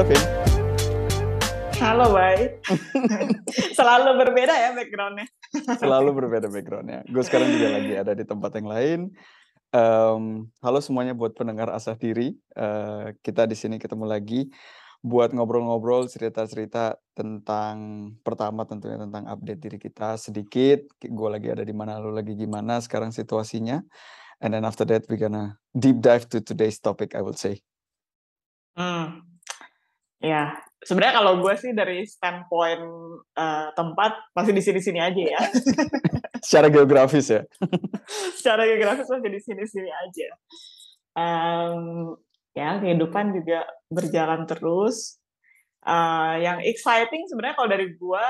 Halo, Vin. Halo, Bay. Selalu berbeda ya backgroundnya. Selalu berbeda backgroundnya. Gue sekarang juga lagi ada di tempat yang lain. Um, halo semuanya buat pendengar asah diri. Uh, kita di sini ketemu lagi buat ngobrol-ngobrol cerita-cerita tentang pertama tentunya tentang update diri kita sedikit. Gue lagi ada di mana, lu lagi gimana sekarang situasinya. And then after that we gonna deep dive to today's topic, I will say. Hmm. Ya, sebenarnya kalau gue sih dari standpoint uh, tempat pasti di sini-sini aja ya. Secara geografis ya. Secara geografis masih di sini-sini aja. Um, ya kehidupan juga berjalan terus. Uh, yang exciting sebenarnya kalau dari gue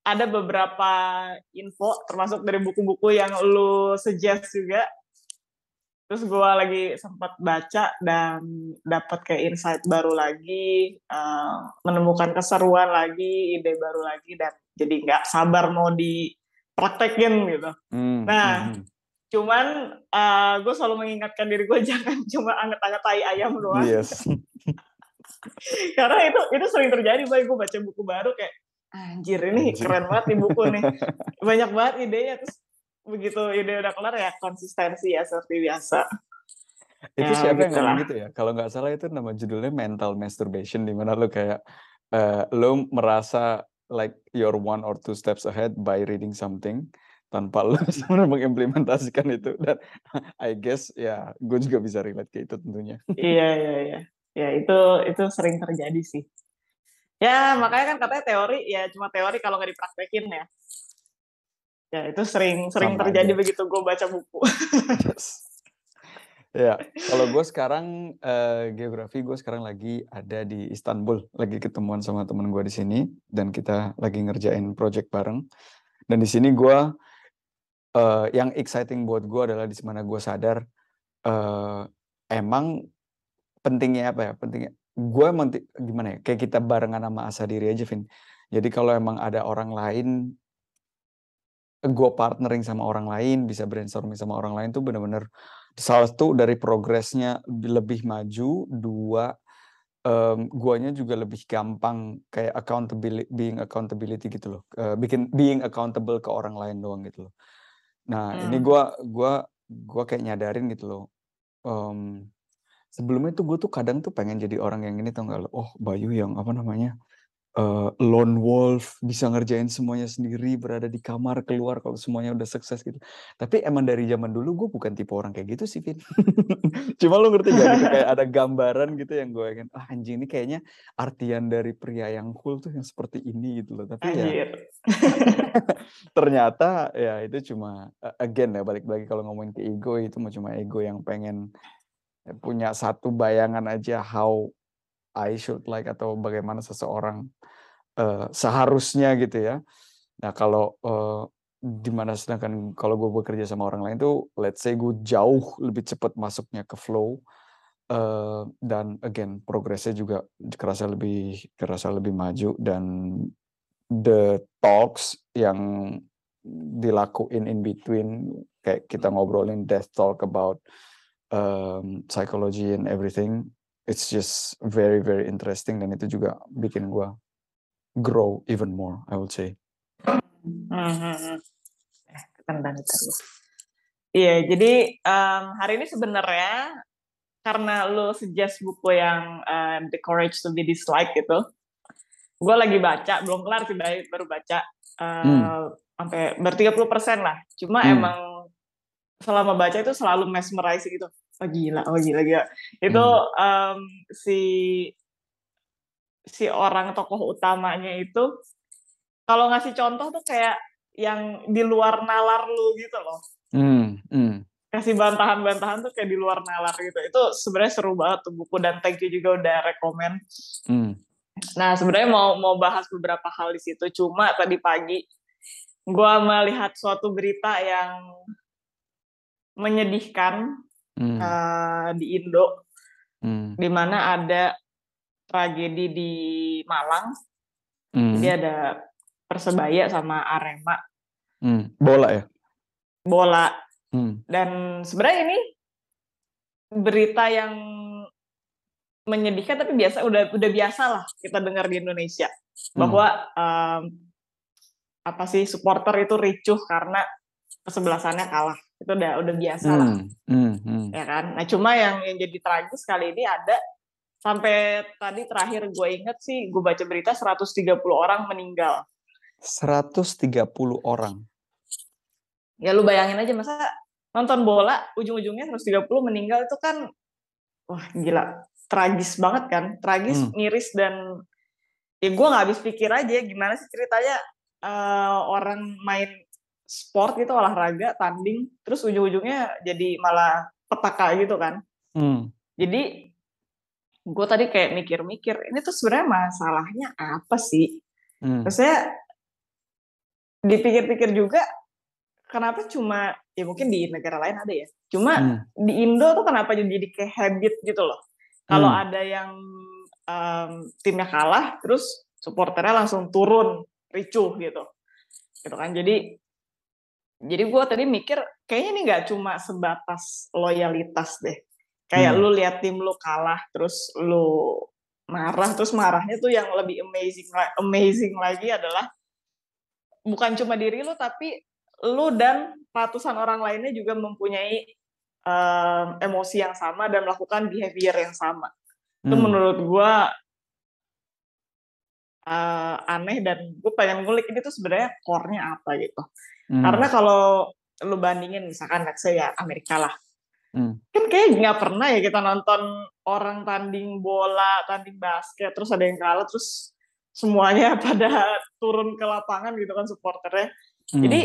ada beberapa info termasuk dari buku-buku yang lu suggest juga terus gue lagi sempat baca dan dapat kayak insight baru lagi uh, menemukan keseruan lagi ide baru lagi dan jadi nggak sabar mau di praktekin gitu. Hmm, nah, hmm. cuman uh, gue selalu mengingatkan diri gue jangan cuma anget-anget tai ayam doang. Yes. Karena itu itu sering terjadi, baik gue baca buku baru kayak anjir ini anjir. keren banget nih buku nih. Banyak banget idenya terus begitu ide udah kelar ya konsistensi ya seperti biasa. Itu ya, siapa yang ngomong gitu ya? Kalau nggak salah itu nama judulnya mental masturbation di mana lo kayak uh, lo merasa like you're one or two steps ahead by reading something tanpa lo sebenarnya mengimplementasikan itu dan I guess ya gue juga bisa relate ke itu tentunya. iya iya iya. Ya itu itu sering terjadi sih. Ya makanya kan katanya teori ya cuma teori kalau nggak dipraktekin ya. Ya itu sering sering Sama terjadi aja. begitu gue baca buku. yes. Ya, kalau gue sekarang uh, geografi gue sekarang lagi ada di Istanbul, lagi ketemuan sama temen gue di sini dan kita lagi ngerjain project bareng. Dan di sini gue uh, yang exciting buat gue adalah di mana gue sadar uh, emang pentingnya apa ya? Pentingnya gue emang gimana ya? Kayak kita barengan sama asa diri aja, Vin. Jadi kalau emang ada orang lain gue partnering sama orang lain, bisa brainstorming sama orang lain tuh bener-bener satu dari progresnya lebih maju, dua um, guanya juga lebih gampang kayak accountability being accountability gitu loh. Uh, bikin being accountable ke orang lain doang gitu loh. Nah, hmm. ini gua gua gua kayak nyadarin gitu loh. Um, sebelumnya tuh gue tuh kadang tuh pengen jadi orang yang ini tau gak lo? Oh, Bayu yang apa namanya? Uh, lone wolf, bisa ngerjain semuanya sendiri, berada di kamar, keluar kalau semuanya udah sukses gitu. Tapi emang dari zaman dulu gue bukan tipe orang kayak gitu sih, Vin. Cuma lo ngerti gak gitu, kayak ada gambaran gitu yang gue ingin, ah anjing ini kayaknya artian dari pria yang cool tuh yang seperti ini gitu loh. Tapi ya ternyata ya itu cuma again ya balik lagi kalau ngomongin ke ego itu cuma ego yang pengen ya, punya satu bayangan aja how I should like atau bagaimana seseorang uh, seharusnya gitu ya. Nah kalau uh, di mana sedangkan kalau gue bekerja sama orang lain tuh let's say gue jauh lebih cepat masuknya ke flow uh, dan again progresnya juga kerasa lebih kerasa lebih maju dan the talks yang dilakuin in between kayak kita ngobrolin death talk about um, psychology and everything it's just very very interesting dan itu juga bikin gue grow even more I would say. Hmm, keren banget Iya, jadi um, hari ini sebenarnya karena lo suggest buku yang uh, The Courage to be Disliked gitu, gue lagi baca, belum kelar sih, baru baca uh, hmm. sampai ber 30 persen lah. Cuma hmm. emang selama baca itu selalu mesmerizing gitu oh gila oh gila gila itu hmm. um, si si orang tokoh utamanya itu kalau ngasih contoh tuh kayak yang di luar nalar lu gitu loh hmm. Hmm. kasih bantahan-bantahan tuh kayak di luar nalar gitu itu sebenarnya seru banget tuh buku dan thank you juga udah rekomend hmm. nah sebenarnya mau mau bahas beberapa hal di situ cuma tadi pagi gue melihat suatu berita yang menyedihkan hmm. uh, di Indo, hmm. di mana ada tragedi di Malang. Hmm. Jadi ada Persebaya sama Arema. Hmm. Bola ya? Bola. Hmm. Dan sebenarnya ini berita yang menyedihkan tapi biasa udah udah biasa lah kita dengar di Indonesia Hmm. bahwa um, apa sih supporter itu ricuh karena kesebelasannya kalah itu udah udah biasa lah Hmm, hmm, hmm. ya kan nah cuma yang yang jadi tragis kali ini ada sampai tadi terakhir gue inget sih gue baca berita 130 orang meninggal 130 orang. ya lu bayangin aja masa nonton bola ujung-ujungnya 130 meninggal itu kan wah gila tragis banget kan tragis Hmm. miris dan ya gue nggak habis pikir aja gimana sih ceritanya eh, orang main sport gitu olahraga tanding terus ujung-ujungnya jadi malah petaka gitu kan. Hmm, jadi gue tadi kayak mikir-mikir ini tuh sebenarnya masalahnya apa sih? Hmm, terus saya dipikir-pikir juga kenapa cuma ya mungkin di negara lain ada ya cuma hmm, di Indo tuh kenapa jadi kayak habit gitu loh. Kalau Hmm. ada yang em, timnya kalah terus supporternya langsung turun ricuh gitu. Gitu kan jadi jadi gue tadi mikir kayaknya ini nggak cuma sebatas loyalitas deh kayak Hmm. lu lihat tim lu kalah terus lu marah terus marahnya tuh yang lebih amazing amazing lagi adalah bukan cuma diri lu tapi lu dan ratusan orang lainnya juga mempunyai em, emosi yang sama dan melakukan behavior yang sama itu hmm. menurut gua eh, aneh dan gue pengen ngulik ini tuh sebenarnya core-nya apa gitu Hmm, karena kalau lu bandingin misalkan let's say ya Amerika lah. Hmm, kan kayak nggak pernah ya kita nonton orang tanding bola tanding basket terus ada yang kalah terus semuanya pada turun ke lapangan gitu kan supporternya. Hmm. jadi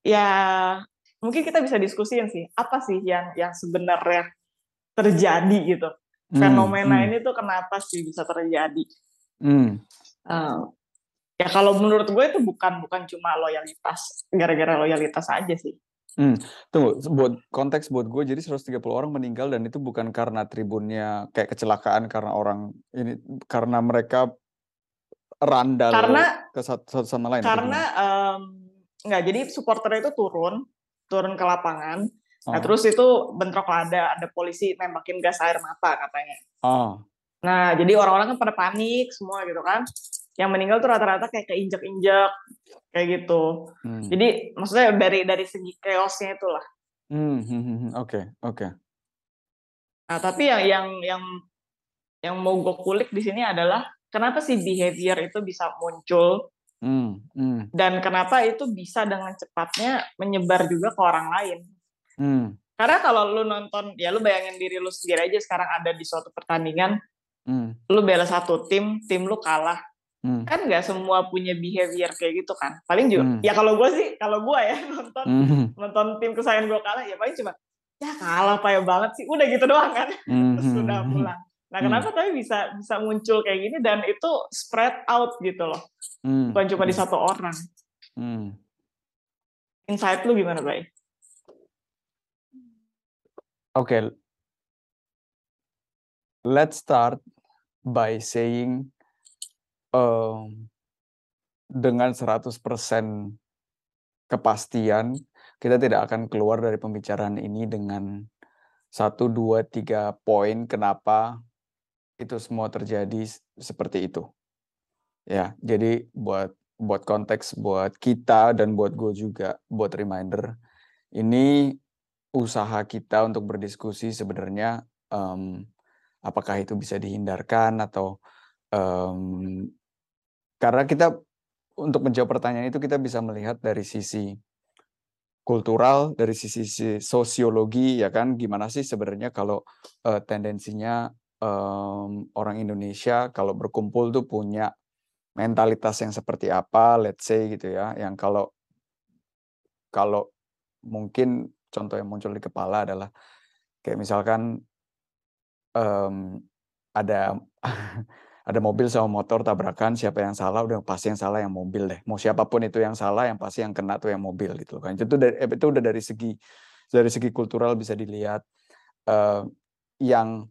ya mungkin kita bisa diskusiin sih apa sih yang yang sebenarnya terjadi gitu. Hmm, fenomena hmm, ini tuh kenapa sih bisa terjadi? Hmm. Eh, ya kalau menurut gue itu bukan bukan cuma loyalitas gara-gara loyalitas aja sih. Tunggu, buat konteks buat gue jadi 130 orang meninggal dan itu bukan karena tribunnya kayak kecelakaan karena orang ini karena mereka randal karena ke satu, satu sama lain. karena em, nggak jadi supporter itu turun turun ke lapangan. Gimana? nah terus itu bentrok ada ada polisi nembakin gas air mata katanya. Ah, nah jadi orang-orang kan pada panik semua gitu kan yang meninggal tuh rata-rata kayak keinjak-injak kayak gitu hmm. jadi maksudnya dari dari segi chaosnya itulah Hmm, hmm, hmm, hmm. Oke, oke. nah tapi yang yang yang yang mau gue kulik di sini adalah kenapa sih behavior itu bisa muncul Hmm, hmm, dan kenapa itu bisa dengan cepatnya menyebar juga ke orang lain hmm, Karena kalau lu nonton, ya lu bayangin diri lu sendiri aja sekarang ada di suatu pertandingan, hmm, lu bela satu tim, tim lu kalah. Hmm, Kan nggak semua punya behavior kayak gitu kan. Paling juga, Hmm. ya kalau gue sih, kalau gue ya nonton hmm, nonton tim kesayangan gue kalah, ya paling cuma, ya kalah payah banget sih. Udah gitu doang kan. hmm, Terus hmm, udah hmm, pulang. Nah Hmm. kenapa tapi bisa bisa muncul kayak gini dan itu spread out gitu loh. hmm, Bukan cuma di hmm, satu orang. hmm. Insight lu gimana, Bay? Oke, let's start by saying um, dengan 100% kepastian kita tidak akan keluar dari pembicaraan ini dengan satu, dua, tiga poin kenapa itu semua terjadi seperti itu. Ya, jadi buat buat konteks buat kita dan buat gue juga buat reminder ini usaha kita untuk berdiskusi sebenarnya em, apakah itu bisa dihindarkan atau em, karena kita untuk menjawab pertanyaan itu kita bisa melihat dari sisi kultural, dari sisi, sosiologi ya kan? Gimana sih sebenarnya kalau eh, tendensinya em, orang Indonesia kalau berkumpul tuh punya mentalitas yang seperti apa, let's say gitu ya, yang kalau kalau mungkin contoh yang muncul di kepala adalah kayak misalkan em, ada ada mobil sama motor tabrakan siapa yang salah udah pasti yang salah yang mobil deh. Mau siapa pun itu yang salah yang pasti yang kena tuh yang mobil gitu kan. Itu dari eh, itu udah dari segi dari segi kultural bisa dilihat. Eh, yang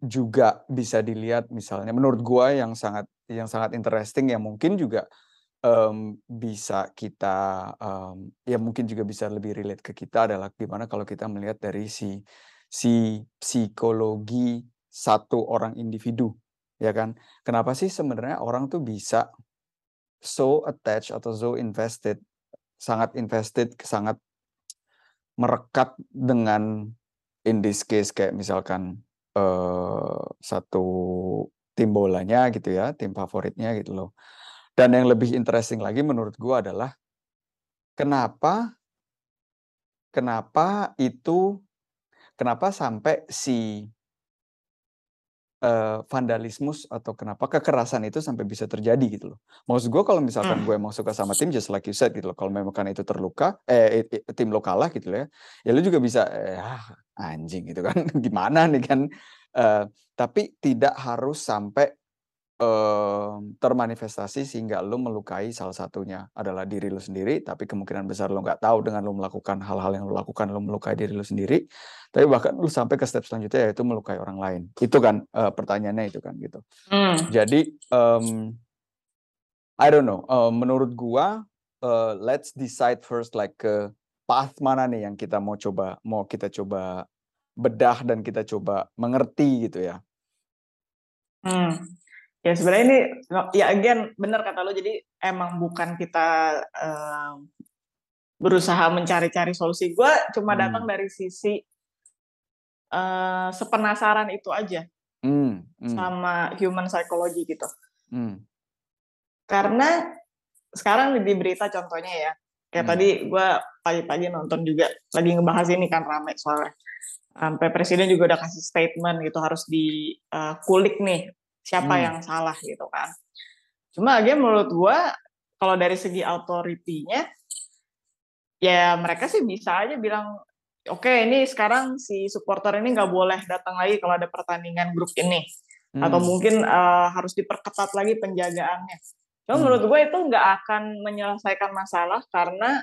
juga bisa dilihat misalnya menurut gua yang sangat yang sangat interesting yang mungkin juga em, bisa kita em, ya mungkin juga bisa lebih relate ke kita adalah gimana kalau kita melihat dari si si psikologi satu orang individu, ya kan? Kenapa sih sebenarnya orang tuh bisa so attached atau so invested, sangat invested, sangat merekat dengan in this case kayak misalkan uh, satu tim bolanya gitu ya, tim favoritnya gitu loh. Dan yang lebih interesting lagi menurut gua adalah kenapa kenapa itu kenapa sampai si uh, vandalismus atau kenapa kekerasan itu sampai bisa terjadi gitu loh. Maksud gue kalau misalkan Hmm. gue emang suka sama tim just like you said gitu loh. Kalau memang kan itu terluka eh tim lo kalah gitu loh ya. Ya lu juga bisa eh, ah, anjing gitu kan. Gimana nih kan Eh, tapi tidak harus sampai termanifestasi sehingga lu melukai salah satunya adalah diri lu sendiri tapi kemungkinan besar lu nggak tahu dengan lu melakukan hal-hal yang lu lakukan lu melukai diri lu sendiri tapi bahkan lu sampai ke step selanjutnya yaitu melukai orang lain itu kan eh, pertanyaannya itu kan gitu Hmm. jadi em, I don't know eh, menurut gua eh, let's decide first like ke path mana nih yang kita mau coba mau kita coba bedah dan kita coba mengerti gitu ya Hmm. Ya sebenarnya ini ya again benar kata lo jadi emang bukan kita eh, berusaha mencari-cari solusi. Gue cuma Hmm. datang dari sisi eh, sepenasaran itu aja Hmm, hmm, sama human psychology gitu. hmm, Karena sekarang di berita contohnya ya, kayak Hmm. tadi gue pagi-pagi nonton juga lagi ngebahas ini kan rame soalnya. Sampai presiden juga udah kasih statement gitu harus dikulik nih siapa Hmm. yang salah gitu kan. Cuma aja menurut gue kalau dari segi authority-nya ya mereka sih bisa aja bilang oke ini sekarang si supporter ini nggak boleh datang lagi kalau ada pertandingan grup ini atau hmm, mungkin eh, harus diperketat lagi penjagaannya. Cuma Hmm. menurut gue itu nggak akan menyelesaikan masalah karena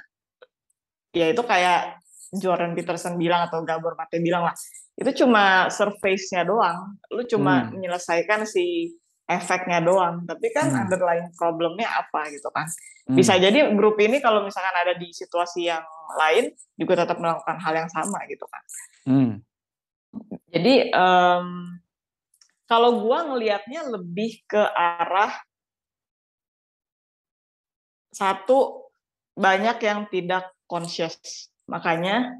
ya itu kayak Jordan Peterson bilang atau Gabor Mate bilang lah itu cuma surface-nya doang. Lu cuma Hmm. menyelesaikan si efeknya doang. Tapi kan Hmm. underlying problemnya apa gitu kan. hmm, Bisa jadi grup ini kalau misalkan ada di situasi yang lain juga tetap melakukan hal yang sama gitu kan. hmm, Jadi em, kalau gua ngelihatnya lebih ke arah satu banyak yang tidak conscious, makanya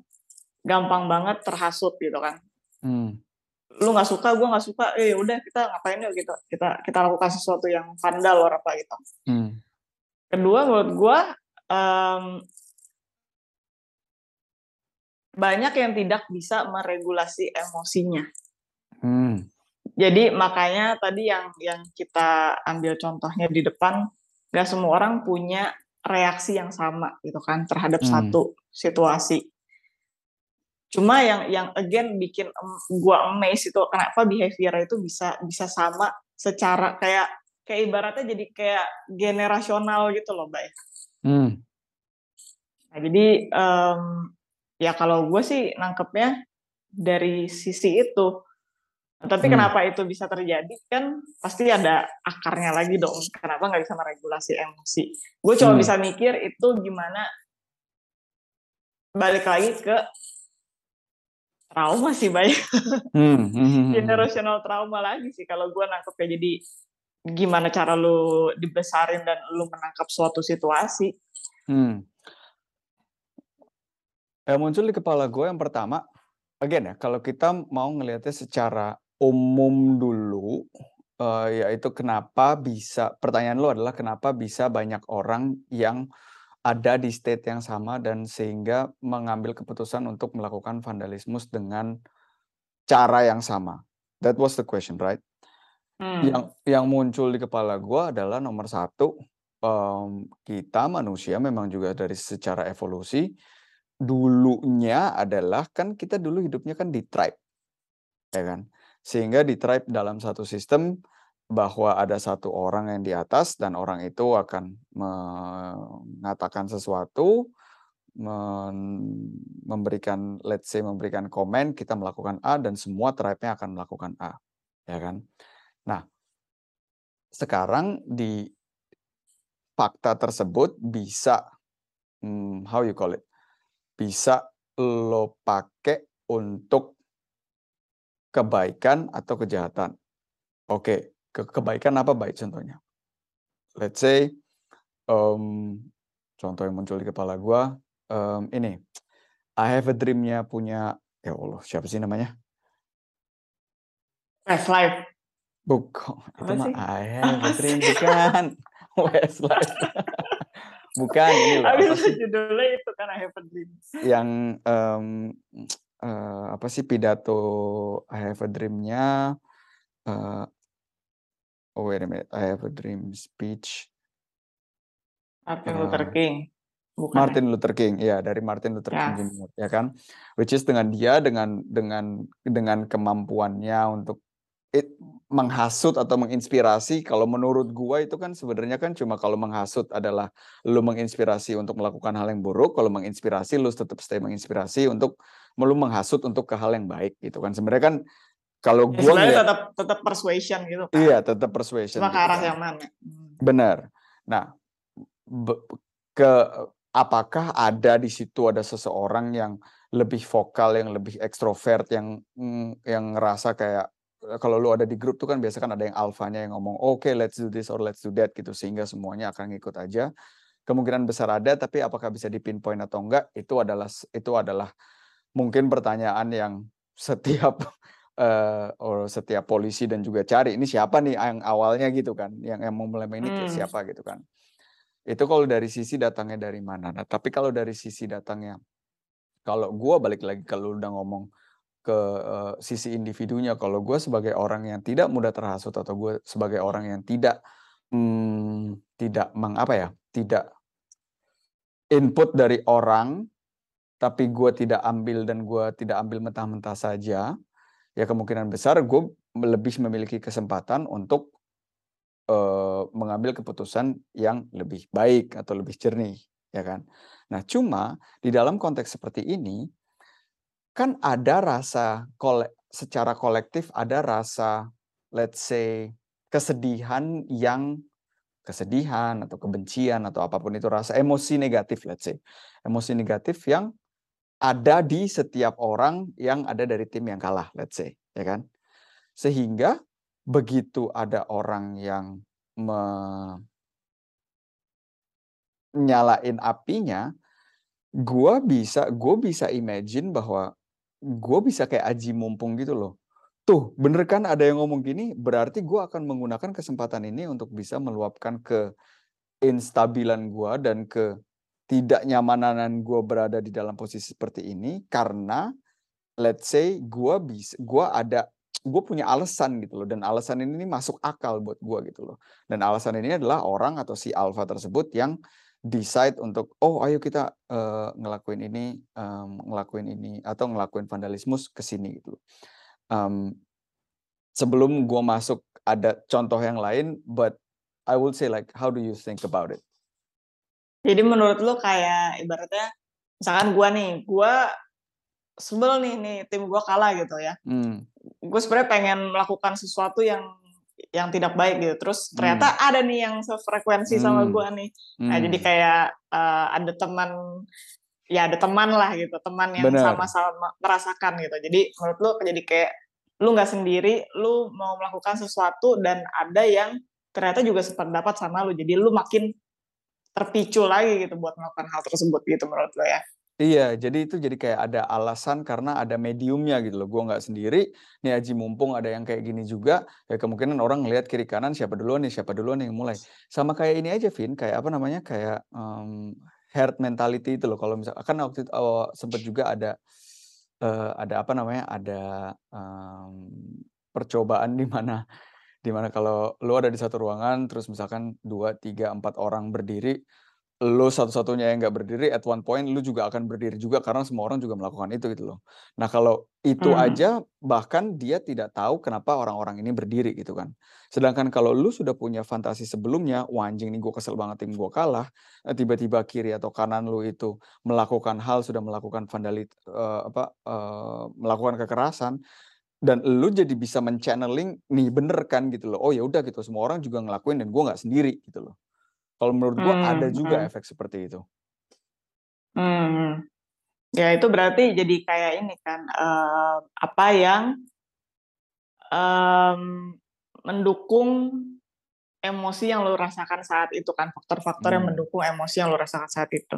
gampang banget terhasut gitu kan. hmm, Lu nggak suka, gua nggak suka, eh udah kita ngapain yuk gitu, kita kita lakukan sesuatu yang vandal or apa gitu. hmm, Kedua menurut gua em, banyak yang tidak bisa meregulasi emosinya. hmm, Jadi makanya tadi yang yang kita ambil contohnya di depan, gak semua orang punya reaksi yang sama gitu kan terhadap Hmm. satu situasi. Cuma yang yang again bikin gua amazed itu kenapa behavior itu bisa bisa sama secara kayak kayak ibaratnya jadi kayak generasional gitu loh, Mbak. hmm, Nah, jadi em, ya kalau gue sih nangkepnya dari sisi itu. Tapi Hmm. kenapa itu bisa terjadi kan pasti ada akarnya lagi dong. Kenapa nggak bisa meregulasi emosi? Gue cuma Hmm. bisa mikir itu gimana balik lagi ke trauma sih banyak hmm, hmm, hmm, hmm. generational trauma lagi sih kalau gue nangkepnya jadi gimana cara lu dibesarin dan lu menangkap suatu situasi. Hmm. Yang muncul di kepala gue yang pertama, again ya, kalau kita mau ngelihatnya secara umum dulu, eh, yaitu kenapa bisa, pertanyaan lo adalah kenapa bisa banyak orang yang ada di state yang sama dan sehingga mengambil keputusan untuk melakukan vandalismus dengan cara yang sama. That was the question, right? Hmm. Yang yang muncul di kepala gue adalah nomor satu, em, kita manusia memang juga dari secara evolusi dulunya adalah kan kita dulu hidupnya kan di tribe, ya kan? Sehingga di tribe dalam satu sistem bahwa ada satu orang yang di atas dan orang itu akan mengatakan sesuatu, memberikan let's say memberikan komen, kita melakukan A dan semua tribe-nya akan melakukan A, ya kan? Nah, sekarang di fakta tersebut bisa hmm, how you call it? Bisa lo pakai untuk kebaikan atau kejahatan. Oke, ke kebaikan apa baik contohnya? Let's say, um, contoh yang muncul di kepala gua, um, ini, I have a dream-nya punya ya Allah, siapa sih namanya? Westlife. Bukan, itu Apa mah sih? I have a dream, bukan. Westlife. Bukan, ini loh, sih? judulnya itu kan I Have a Dream. Yang, mmm, eee, apa sih pidato I have a dream-nya, eee oh wait a minute, I have a dream speech Martin Luther eee, King, bukan ya? Martin Luther King, iya dari Martin Luther King Yes. Jr. ya kan. Which is dengan dia dengan dengan dengan kemampuannya untuk it menghasut atau menginspirasi kalau menurut gua itu kan sebenarnya kan cuma kalau menghasut adalah lu menginspirasi untuk melakukan hal yang buruk, kalau menginspirasi lu tetap stay menginspirasi untuk lu menghasut untuk ke hal yang baik gitu kan. Sebenarnya kan kalau Ya gua ngelihat tetap tetap persuasion gitu kan. Iya, tetap persuasion Cuma ke gitu arah kan. yang mana. Hmm. Benar. Nah, be ke apakah ada di situ ada seseorang yang lebih vokal, yang lebih ekstrovert, yang, mmm, yang ngerasa kayak, kalau lu ada di grup tuh kan biasa kan ada yang alfanya yang ngomong, "Oke, let's do this or let's do that," gitu, sehingga semuanya akan ngikut aja. Kemungkinan besar ada, tapi apakah bisa di-pinpoint atau enggak, itu adalah itu adalah mungkin pertanyaan yang setiap, eee, oh setiap polisi dan juga cari, ini siapa nih yang awalnya gitu kan, yang yang mau melempar ini Mmm. siapa gitu kan. Itu kalau dari sisi datangnya dari mana. Nah, tapi kalau dari sisi datangnya kalau gua balik lagi kalau udah ngomong ke, eee, sisi individunya, kalau gua sebagai orang yang tidak mudah terhasut atau gua sebagai orang yang tidak, mmm, tidak meng apa ya, tidak input dari orang, tapi gua tidak ambil dan gua tidak ambil mentah-mentah saja, ya kemungkinan besar gua lebih memiliki kesempatan untuk, eee, mengambil keputusan yang lebih baik atau lebih jernih, ya kan. Nah, cuma di dalam konteks seperti ini, kan ada rasa secara kolektif ada rasa let's say kesedihan yang kesedihan atau kebencian atau apa pun itu rasa emosi negatif let's say, emosi negatif yang ada di setiap orang yang ada dari tim yang kalah let's say, ya kan. Sehingga begitu ada orang yang me nyalain apinya, gua bisa gua bisa imagine bahwa gua bisa kayak aji mumpung gitu loh. Tuh, bener kan ada yang ngomong gini, berarti gua akan menggunakan kesempatan ini untuk bisa meluapkan keinstabilan gua dan ketidaknyamanan gua berada di dalam posisi seperti ini karena let's say gua bis gua ada gua punya alasan gitu loh dan alasan ini masuk akal buat gua gitu loh. Dan alasan ini adalah orang atau si alfa tersebut yang decide untuk, "Oh ayo kita, eee, ngelakuin ini, mmm, ngelakuin ini atau ngelakuin vandalismus ke sini," gitu. Mmm, sebelum gua masuk ada contoh yang lain, but I would say like how do you think about it? Jadi menurut lu kayak ibaratnya misalkan gua nih, gua sebel nih nih tim gua kalah gitu ya. Mmm. Gue sebenarnya pengen melakukan sesuatu yang yang tidak baik gitu, terus ternyata Mmm. ada nih yang sefrekuensi sama Mmm. gua nih. Nah jadi Mmm. kayak, eee, ada teman ya ada teman lah gitu, teman yang sama-sama merasakan gitu. Jadi menurut lu jadi kayak lu nggak sendiri, lu mau melakukan sesuatu dan ada yang ternyata juga sependapat sama lu. Jadi lu makin terpicu lagi gitu buat melakukan hal tersebut gitu menurut lu ya? Iya, jadi itu jadi kayak ada alasan karena ada mediumnya gitu loh. Gua nggak sendiri, nih aji mumpung ada yang kayak gini juga, ya kemungkinan orang ngelihat kiri kanan siapa duluan nih siapa duluan yang mulai. Sama kayak ini aja Vin, kayak apa namanya, kayak, mmm, herd mentality itu loh kalau misal kan waktu itu, eee, sempet juga ada, eee, ada apa namanya, ada, mmm, percobaan di mana di mana kalau lu ada di satu ruangan terus misalkan 2, 3, 4 orang berdiri, lu satu-satunya yang nggak berdiri at one point lu juga akan berdiri juga karena semua orang juga melakukan itu gitu loh. Nah kalau itu Mmm. aja bahkan dia tidak tahu kenapa orang-orang ini berdiri gitu kan. Sedangkan kalau lu sudah punya fantasi sebelumnya, "Wah anjing nih gua kesel banget tim gua kalah," eee, tiba-tiba kiri atau kanan lu itu melakukan hal, sudah melakukan vandalit eee, apa, eee, melakukan kekerasan dan lu jadi bisa men-channeling, nih bener kan gitu loh, "Oh ya udah gitu, semua orang juga ngelakuin dan gua nggak sendiri," gitu loh. Kalau menurut gua ada Mmm, juga mhm. efek seperti itu. Mmm. Ya itu berarti jadi kayak ini kan, eee, apa yang mmm, mendukung emosi yang lo rasakan saat itu kan, faktor-faktor yang Mmm. mendukung emosi yang lo rasakan saat itu.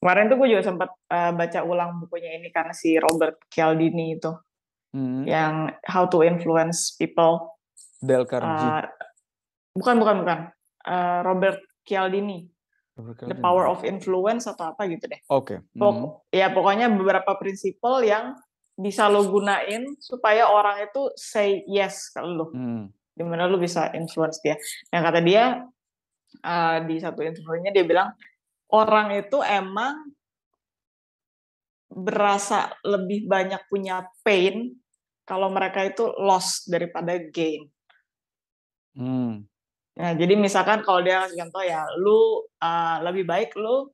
Kemarin tuh gue juga sempet, eee, baca ulang bukunya ini kan si Robert Cialdini itu, Mhm. yang How to Influence People. Dale Carnegie. Eee, bukan bukan bukan, eee, Robert Cialdini, Robert The. Power of Influence atau apa gitu deh. Oke, mhm. Pok ya pokoknya beberapa prinsipal yang bisa lo gunain supaya orang itu say yes ke lu. Mmm. Di mana lu bisa influence dia. Nah kata dia, eee, di satu interview-nya dia bilang, orang itu emang berasa lebih banyak punya pain kalau mereka itu loss daripada gain. Mmm. Nah jadi misalkan kalau dia kasih contoh ya, lu, eee, lebih baik lu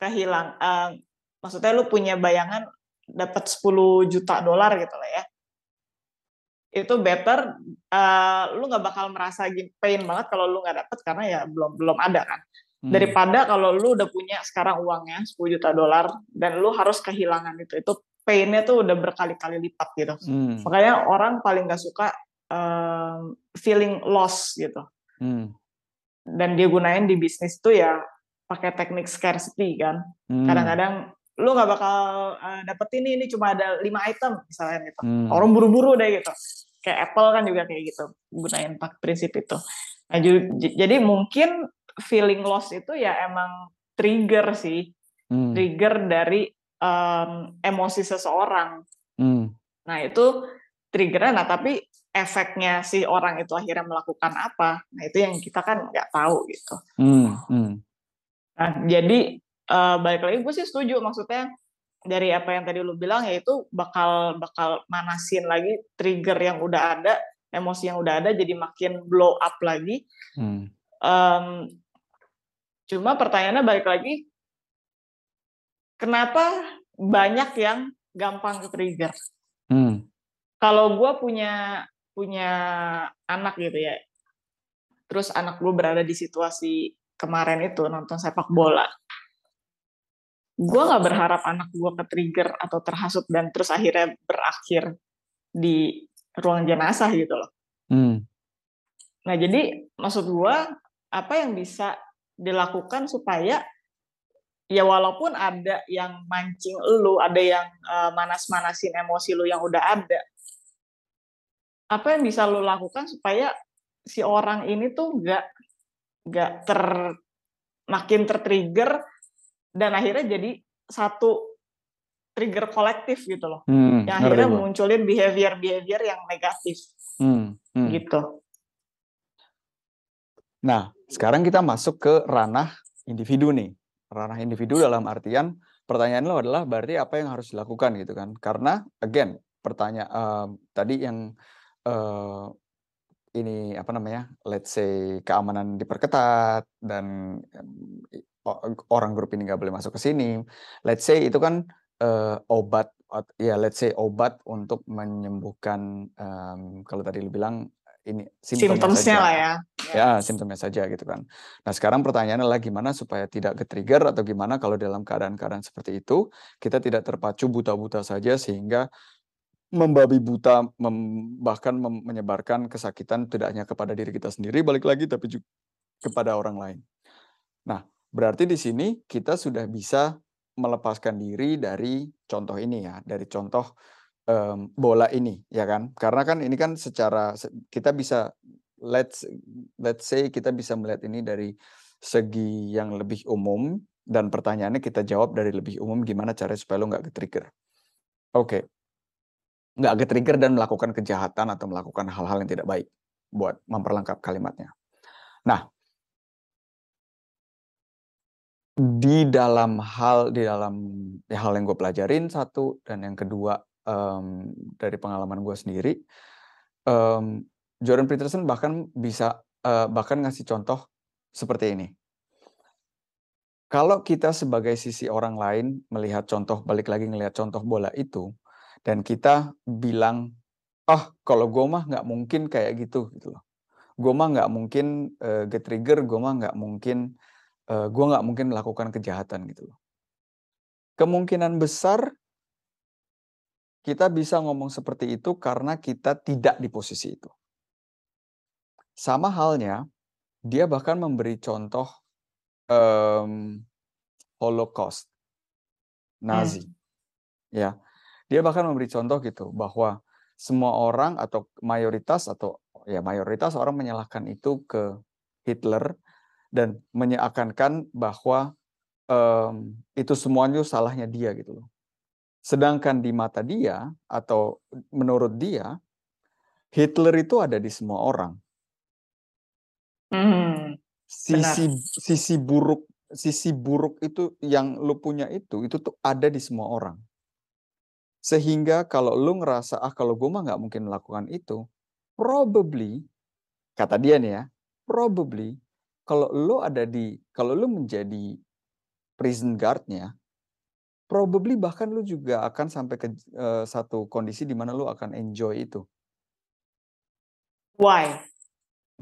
kehilang eee, maksudnya lu punya bayangan dapat $10.000.000 gitu lah ya. Itu better, eee, lu nggak bakal merasa pain banget kalau lu nggak dapet karena ya belum belum ada kan. Mmm. Daripada kalau lu udah punya sekarang uangnya $10.000.000 dan lu harus kehilangan itu, itu pain-nya tuh udah berkali-kali lipat gitu. Mmm. Makanya orang paling nggak suka, mmm, feeling loss gitu. Mmm. Dan dia gunain di bisnis tuh ya pakai teknik scarcity kan. Mmm. Kadang-kadang lu nggak bakal, eee, dapet ini, ini cuma ada 5 item misalnya gitu. Mmm. Orang buru-buru deh gitu. Kayak Apple kan juga kayak gitu, gunain pak prinsip itu. Nah jadi mungkin feeling loss itu ya emang trigger sih, Mmm. trigger dari, mmm, emosi seseorang. Mmm. Nah itu trigger-nya, nah tapi efeknya si orang itu akhirnya melakukan apa, nah itu yang kita kan nggak tahu gitu. Mmm, mmm. Nah jadi, eee, balik lagi gue sih setuju maksudnya dari apa yang tadi lu bilang ya itu bakal bakal manasin lagi trigger yang udah ada, emosi yang udah ada jadi makin blow up lagi. Mmm. Mmm, cuma pertanyaannya balik lagi kenapa banyak yang gampang ke-trigger? Mmm. Kalau gua punya punya anak gitu ya, terus anak gua berada di situasi kemarin itu nonton sepak bola. Gua nggak berharap anak gua ke-trigger atau terhasut dan terus akhirnya berakhir di ruang jenazah gitu loh. Mmm. Nah jadi maksud gua, apa yang bisa dilakukan supaya ya walaupun ada yang mancing elu, ada yang, eee, manas-manasin emosi lu yang udah ada. Apa yang bisa lu lakukan supaya si orang ini tuh nggak nggak ter makin ter-trigger dan akhirnya jadi satu trigger kolektif gitu loh. Mmm, Yang akhirnya gua. munculin behavior-behavior yang negatif, Mmm, mmm. gitu. Nah, sekarang kita masuk ke ranah individu nih. Ranah individu dalam artian pertanyaan lo adalah berarti apa yang harus dilakukan gitu kan. Karena again pertanya eee, tadi yang, eee, ini apa namanya, let's say keamanan diperketat dan, mmm, i o orang grup ini nggak boleh masuk ke sini. Let's say itu kan, eee, obat ot ya let's say obat untuk menyembuhkan, mmm, kalau tadi lu bilang ini simptomnya Symptoms-nya saja. lah ya. Ya. Ya, simptomnya saja gitu kan. Nah, sekarang pertanyaannya adalah gimana supaya tidak ke-trigger atau gimana kalau dalam keadaan-keadaan seperti itu, kita tidak terpacu buta-buta saja sehingga membabi buta, mem bahkan mem menyebarkan kesakitan tidak hanya kepada diri kita sendiri balik lagi, tapi ju kepada orang lain. Nah, berarti di sini kita sudah bisa melepaskan diri dari contoh ini ya, dari contoh, mmm, bola ini, ya kan. Karena kan ini kan secara se kita bisa let's let's say kita bisa melihat ini dari segi yang lebih umum dan pertanyaannya kita jawab dari lebih umum gimana caranya supaya lo nggak ke-trigger. Oke. Nggak ke-trigger dan melakukan kejahatan atau melakukan hal-hal yang tidak baik, buat memperlengkap kalimatnya. Nah di dalam hal di dalam hal yang gue pelajarin satu dan yang kedua, mmm, dari pengalaman gue sendiri, mmm, Jordan Peterson bahkan bisa, eee, bahkan ngasih contoh seperti ini. Kalau kita sebagai sisi orang lain melihat contoh balik lagi ngelihat contoh bola itu, dan kita bilang, "Ah, kalau gue mah nggak mungkin kayak gitu," gitu loh. "Gue mah nggak mungkin, eee, ke-trigger, gue mah nggak mungkin, eee, gue nggak mungkin melakukan kejahatan," gitu loh. Kemungkinan besar kita bisa ngomong seperti itu karena kita tidak di posisi itu. Sama halnya, dia bahkan memberi contoh um, Holocaust, Nazi, hmm. ya. Dia bahkan memberi contoh gitu bahwa semua orang atau mayoritas atau ya mayoritas orang menyalahkan itu ke Hitler dan menyeakan bahwa um, itu semuanya salahnya dia gitu loh. Sedangkan di mata dia atau menurut dia Hitler itu ada di semua orang. Hmm, sisi benar. sisi buruk sisi buruk itu yang lu punya itu itu tuh ada di semua orang. Sehingga kalau lu ngerasa ah kalau gue mah nggak mungkin melakukan itu, probably kata dia nih ya, probably kalau lu ada di kalau lu menjadi prison guard-nya, probably bahkan lu juga akan sampai ke uh, satu kondisi di mana lu akan enjoy itu. Why?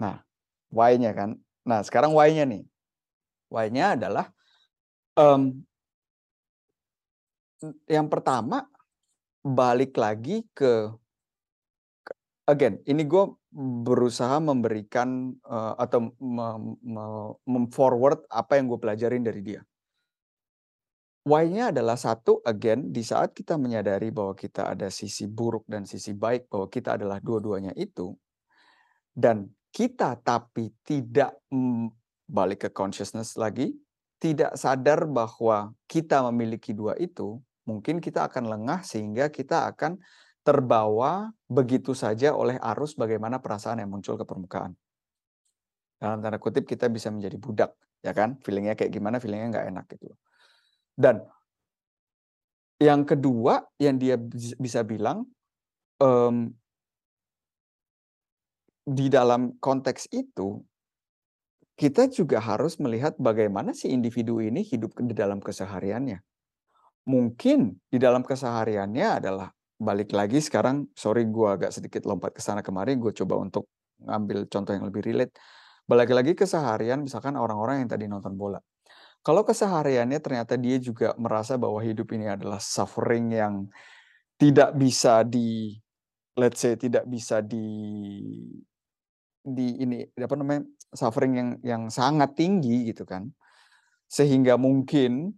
Nah, why-nya kan. Nah, sekarang why-nya nih. Why-nya adalah um, yang pertama balik lagi ke again, ini gue berusaha memberikan uh, atau mem-forward apa yang gue pelajarin dari dia. Why-nya adalah satu, again, di saat kita menyadari bahwa kita ada sisi buruk dan sisi baik, bahwa kita adalah dua-duanya itu, dan kita tapi tidak balik ke consciousness lagi, tidak sadar bahwa kita memiliki dua itu, mungkin kita akan lengah sehingga kita akan terbawa begitu saja oleh arus bagaimana perasaan yang muncul ke permukaan. Dalam tanda kutip kita bisa menjadi budak, ya kan? Feelingnya kayak gimana, feelingnya nggak enak gitu. Dan yang kedua yang dia bisa bilang um, di dalam konteks itu kita juga harus melihat bagaimana si individu ini hidup di dalam kesehariannya. Mungkin di dalam kesehariannya adalah balik lagi sekarang sorry gue agak sedikit lompat ke sana kemari gue coba untuk ngambil contoh yang lebih relate. Balik lagi keseharian misalkan orang-orang yang tadi nonton bola. Kalau kesehariannya ternyata dia juga merasa bahwa hidup ini adalah suffering yang tidak bisa di let's say tidak bisa di di ini apa namanya suffering yang yang sangat tinggi gitu kan. Sehingga mungkin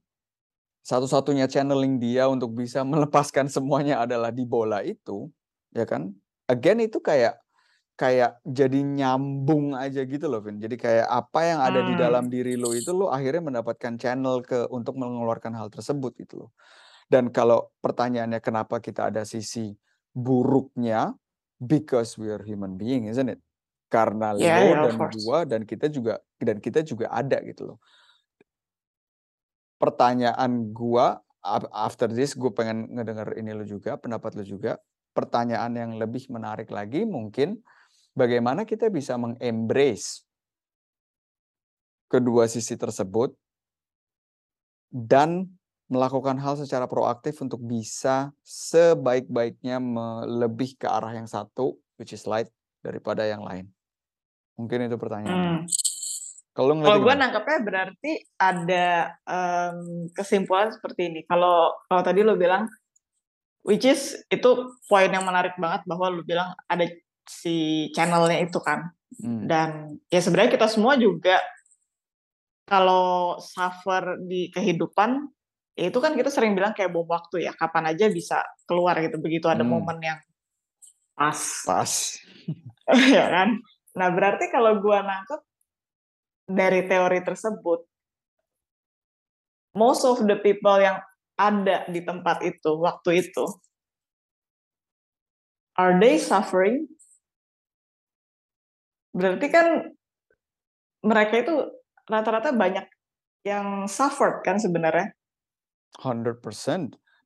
satu-satunya channeling dia untuk bisa melepaskan semuanya adalah di bola itu, ya kan? Again itu kayak kayak jadi nyambung aja gitu loh, Vin. Jadi kayak apa yang ada hmm. di dalam diri lo itu lo akhirnya mendapatkan channel ke untuk mengeluarkan hal tersebut gitu loh. Dan kalau pertanyaannya kenapa kita ada sisi buruknya, because we are human being, isn't it? Karena yeah, lo yeah, dan gua dan kita juga dan kita juga ada gitu loh pertanyaan gua after this gue pengen ngedenger ini lo juga pendapat lo juga. Pertanyaan yang lebih menarik lagi mungkin bagaimana kita bisa mengembrace kedua sisi tersebut dan melakukan hal secara proaktif untuk bisa sebaik-baiknya lebih ke arah yang satu which is light daripada yang lain? Mungkin itu pertanyaan hmm. Kalau kalau gue nangkepnya berarti ada um, kesimpulan seperti ini. Kalau kalau tadi lo bilang, which is itu poin yang menarik banget bahwa lo bilang ada si channelnya itu kan. Hmm. Dan ya sebenarnya kita semua juga kalau suffer di kehidupan, ya itu kan kita sering bilang kayak bom waktu ya, kapan aja bisa keluar gitu begitu ada hmm. momen yang pas. Pas. ya kan. Nah berarti kalau gue nangkep dari teori tersebut, most of the people yang ada di tempat itu waktu itu, are they suffering? Berarti kan mereka itu rata-rata banyak yang suffered kan sebenarnya. 100%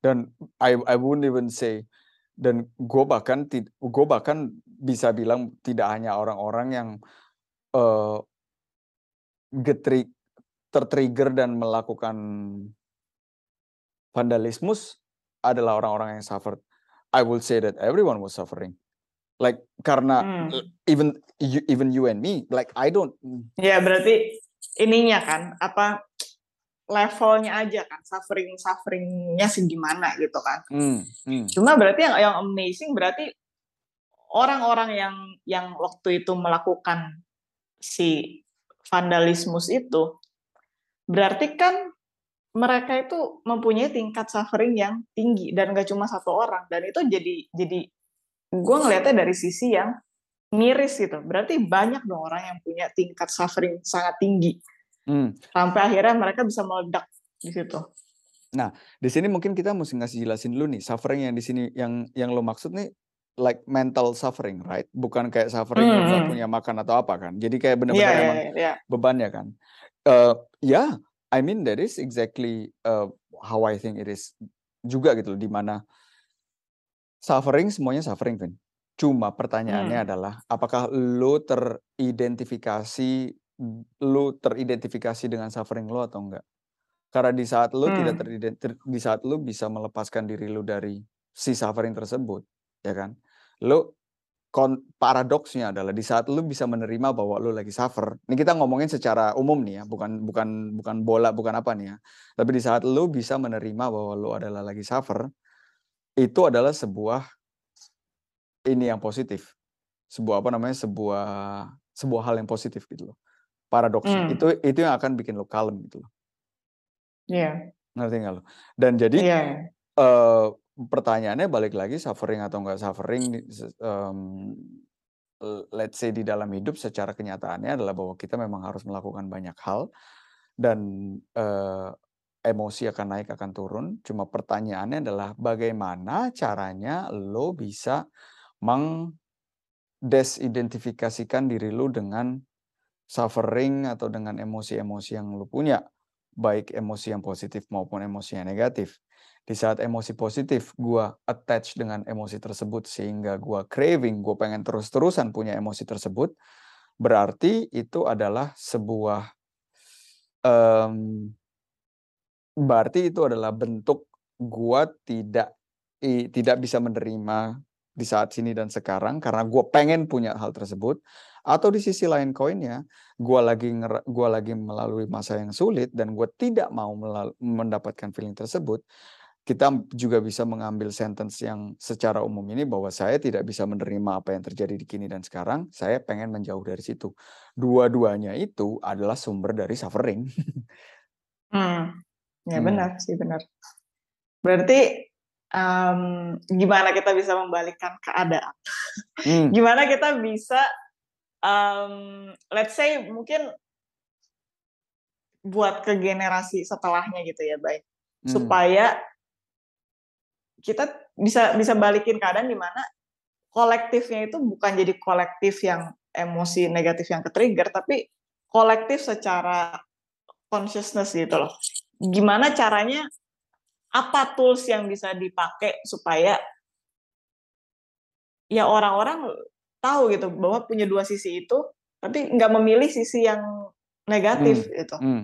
dan I I wouldn't even say dan gue bahkan gue bahkan bisa bilang tidak hanya orang-orang yang uh, getri tertrigger dan melakukan vandalismus adalah orang-orang yang suffer. I will say that everyone was suffering. Like karena hmm. even you, even you and me, like I don't. Ya berarti ininya kan apa levelnya aja kan, suffering-suffering-nya segimana gitu kan. Hmm, hmm. Cuma berarti yang yang amazing berarti orang-orang yang yang waktu itu melakukan si vandalismus itu, berarti kan mereka itu mempunyai tingkat suffering yang tinggi dan gak cuma satu orang dan itu jadi jadi gue ngelihatnya dari sisi yang miris gitu. Berarti banyak dong orang yang punya tingkat suffering sangat tinggi. Hmm. Sampai akhirnya mereka bisa meledak di situ. Nah, di sini mungkin kita mesti ngasih jelasin dulu nih, suffering yang di sini yang yang lo maksud nih like mental suffering, right? Bukan kayak suffering lo nggak Hmm. punya makan atau apa kan. Jadi kayak Iya benar-benar iya emang iya iya. bebannya kan. Eh ya, I mean that is exactly uh, how I think it is juga gitu loh, di mana suffering semuanya suffering, Vin. Cuma pertanyaannya Hmm. adalah apakah lo teridentifikasi lo teridentifikasi dengan suffering lo atau enggak? Karena di saat lo tidak Hmm. terident ter di saat lo bisa melepaskan diri lo dari si suffering tersebut, ya kan? Kon paradoksnya adalah di saat lo bisa menerima bahwa lo lagi suffer, ini kita ngomongin secara umum nih ya, bukan bukan bukan bola, bukan apa nih ya. Tapi di saat lo bisa menerima bahwa lo adalah lagi suffer, itu adalah sebuah ini yang positif. Sebuah apa namanya, sebuah sebuah hal yang positif gitu loh. Paradoksnya. Hmm. Itu itu yang akan bikin lo kalem gitu loh. Iya. Ngerti nggak lo? Dan jadi Iya. eh pertanyaannya balik lagi suffering atau enggak suffering eee, let's say di dalam hidup secara kenyataannya adalah bahwa kita memang harus melakukan banyak hal dan, eee, emosi akan naik, akan turun. Cuma pertanyaannya adalah bagaimana caranya lo bisa mengdesidentifikasikan diri lo dengan suffering atau dengan emosi-emosi yang lo punya, baik emosi yang positif maupun emosi yang negatif. Di saat emosi positif gua attach dengan emosi tersebut sehingga gua craving, gua pengen terus-terusan punya emosi tersebut, berarti itu adalah sebuah mmm, berarti itu adalah bentuk gua tidak i tidak bisa menerima di saat sini dan sekarang karena gua pengen punya hal tersebut, atau di sisi lain koinnya, gua lagi gua lagi melalui masa yang sulit dan gua tidak mau mendapatkan feeling tersebut. Kita juga bisa mengambil sentence yang secara umum ini bahwa saya tidak bisa menerima apa yang terjadi di kini dan sekarang, saya pengen menjauh dari situ. Dua-duanya itu adalah sumber dari suffering. Hmm. Ya Hmm. benar sih, benar. Berarti, mmm, gimana kita bisa membalikkan keadaan? Hmm. Gimana kita bisa, mmm, let's say mungkin buat ke generasi setelahnya gitu ya, Bay, Hmm. supaya kita bisa bisa balikin keadaan di mana kolektifnya itu bukan jadi kolektif yang emosi negatif yang ke-trigger, tapi kolektif secara consciousness gitu loh. Gimana caranya, apa tools yang bisa dipakai supaya ya orang-orang tahu gitu bahwa punya dua sisi itu, tapi nggak memilih sisi yang Hmm. negatif gitu. Hmm.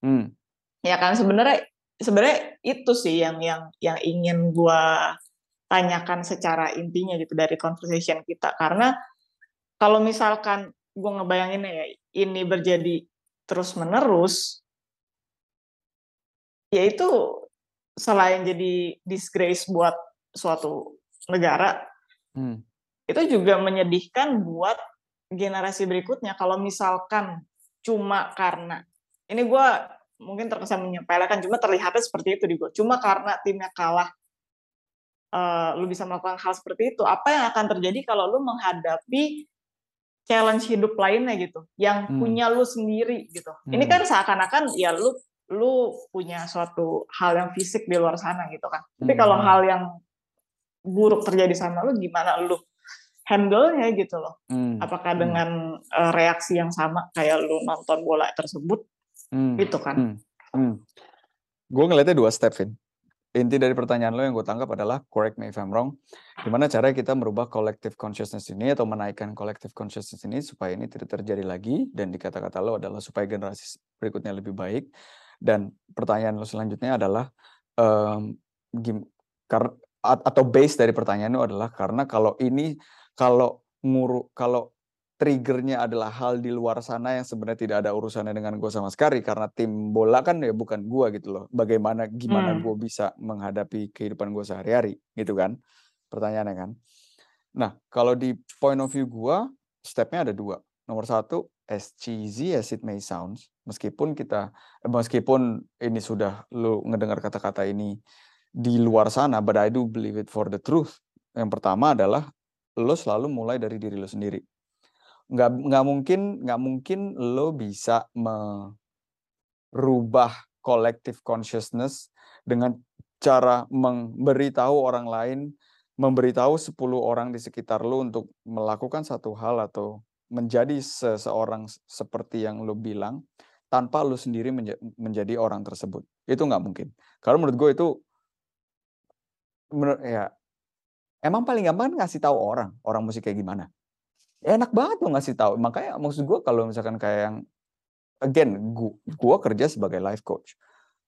Hmm. Ya kan sebenarnya sebenarnya itu sih yang yang yang ingin gua tanyakan secara intinya gitu dari conversation kita. Karena kalau misalkan gua ngebayanginnya ya, ini berjadi terus-menerus ya itu selain jadi disgrace buat suatu negara, Hmm. itu juga menyedihkan buat generasi berikutnya. Kalau misalkan cuma karena ini gua mungkin terkesan menyepelekan, cuma terlihatnya seperti itu di gua, cuma karena timnya kalah, eee, lu bisa melakukan hal seperti itu, apa yang akan terjadi kalau lu menghadapi challenge hidup lainnya gitu, yang Hmm. punya lu sendiri gitu. Ini Hmm. kan seakan-akan ya lu lu punya suatu hal yang fisik di luar sana gitu kan. Tapi Hmm kalau hmm. hal yang buruk terjadi sama lu, gimana lu handle-nya gitu loh. Hmm. Apakah Hmm. dengan, eee, reaksi yang sama kayak lu nonton bola tersebut, Hmm. gitu kan. Hmm. Hmm. Gue ngelihatnya 2 step, Vin. Inti dari pertanyaan lo yang gue tangkap adalah, correct me if I'm wrong, gimana caranya kita merubah collective consciousness ini atau menaikkan collective consciousness ini supaya ini tidak terjadi lagi dan di kata-kata lo adalah supaya generasi berikutnya lebih baik. Dan pertanyaan lo selanjutnya adalah, mmm, gim kar atau base dari pertanyaan lo adalah karena kalau ini kalau nguru kalau triggernya adalah hal di luar sana yang sebenarnya tidak ada urusannya dengan gue sama sekali karena tim bola kan ya bukan gue gitu loh. Bagaimana gimana Hmm. gue bisa menghadapi kehidupan gue sehari-hari gitu kan pertanyaannya kan. Nah kalau di point of view gue stepnya ada dua. Nomor satu as cheesy as it may sounds meskipun kita eh, meskipun ini sudah lu ngedengar kata-kata ini di luar sana but I do believe it for the truth. Yang pertama adalah lo selalu mulai dari diri lo sendiri nggak nggak mungkin nggak mungkin lo bisa merubah collective consciousness dengan cara memberitahu orang lain, memberitahu 10 orang di sekitar lo untuk melakukan satu hal atau menjadi seseorang seperti yang lo bilang tanpa lo sendiri menja menjadi orang tersebut. Itu nggak mungkin. Karena menurut gue itu menurut ya emang paling gampang kan ngasih tahu orang, orang musik kayak gimana. Enak banget lo ngasih tahu. Makanya maksud gue kalau misalkan kayak yang again gua, gua kerja sebagai life coach.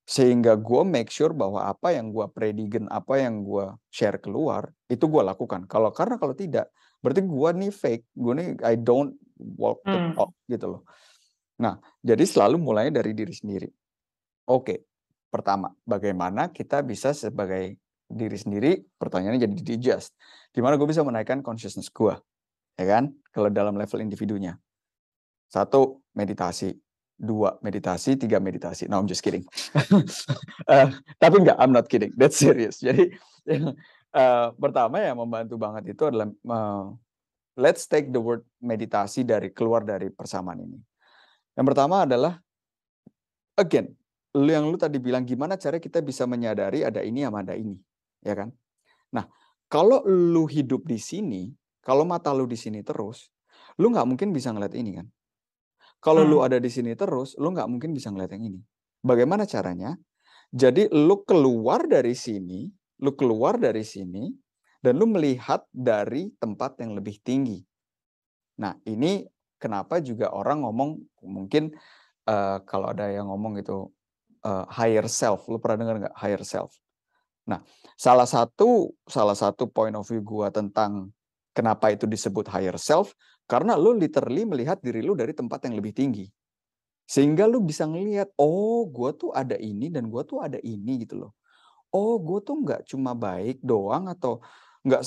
Sehingga gue make sure bahwa apa yang gue predigen, apa yang gue share keluar, itu gue lakukan. Kalau karena kalau tidak, berarti gue nih fake, gue nih I don't walk the Hmm. talk gitu loh. Nah, jadi selalu mulai dari diri sendiri. Oke, pertama, bagaimana kita bisa sebagai diri sendiri, pertanyaannya jadi digest. Gimana gue bisa menaikkan consciousness gue, ya kan? Kalau dalam level individunya. Satu, meditasi. Dua, meditasi. Tiga, meditasi. No, I'm just kidding. uh, tapi enggak, I'm not kidding. That's serious. Jadi, uh, pertama yang membantu banget itu adalah uh, let's take the word meditasi dari keluar dari persamaan ini. Yang pertama adalah again, lu yang lu tadi bilang gimana cara kita bisa menyadari ada ini sama ada ini, ya kan? Nah, kalau lu hidup di sini, kalau mata lu di sini terus, lu nggak mungkin bisa ngeliat ini kan? Kalau lu Hmm. ada di sini terus, lu nggak mungkin bisa ngeliat yang ini. Bagaimana caranya? Jadi lu keluar dari sini, lu keluar dari sini, dan lu melihat dari tempat yang lebih tinggi. Nah, ini kenapa juga orang ngomong mungkin uh, kalau ada yang ngomong itu uh, higher self. Lu pernah dengar nggak higher self? Nah, salah satu salah satu point of view gua tentang kenapa itu disebut higher self karena lu literally melihat diri lu dari tempat yang lebih tinggi. Sehingga lu bisa ngelihat, oh gua tuh ada ini dan gua tuh ada ini gitu loh. Oh, gue tuh nggak cuma baik doang atau nggak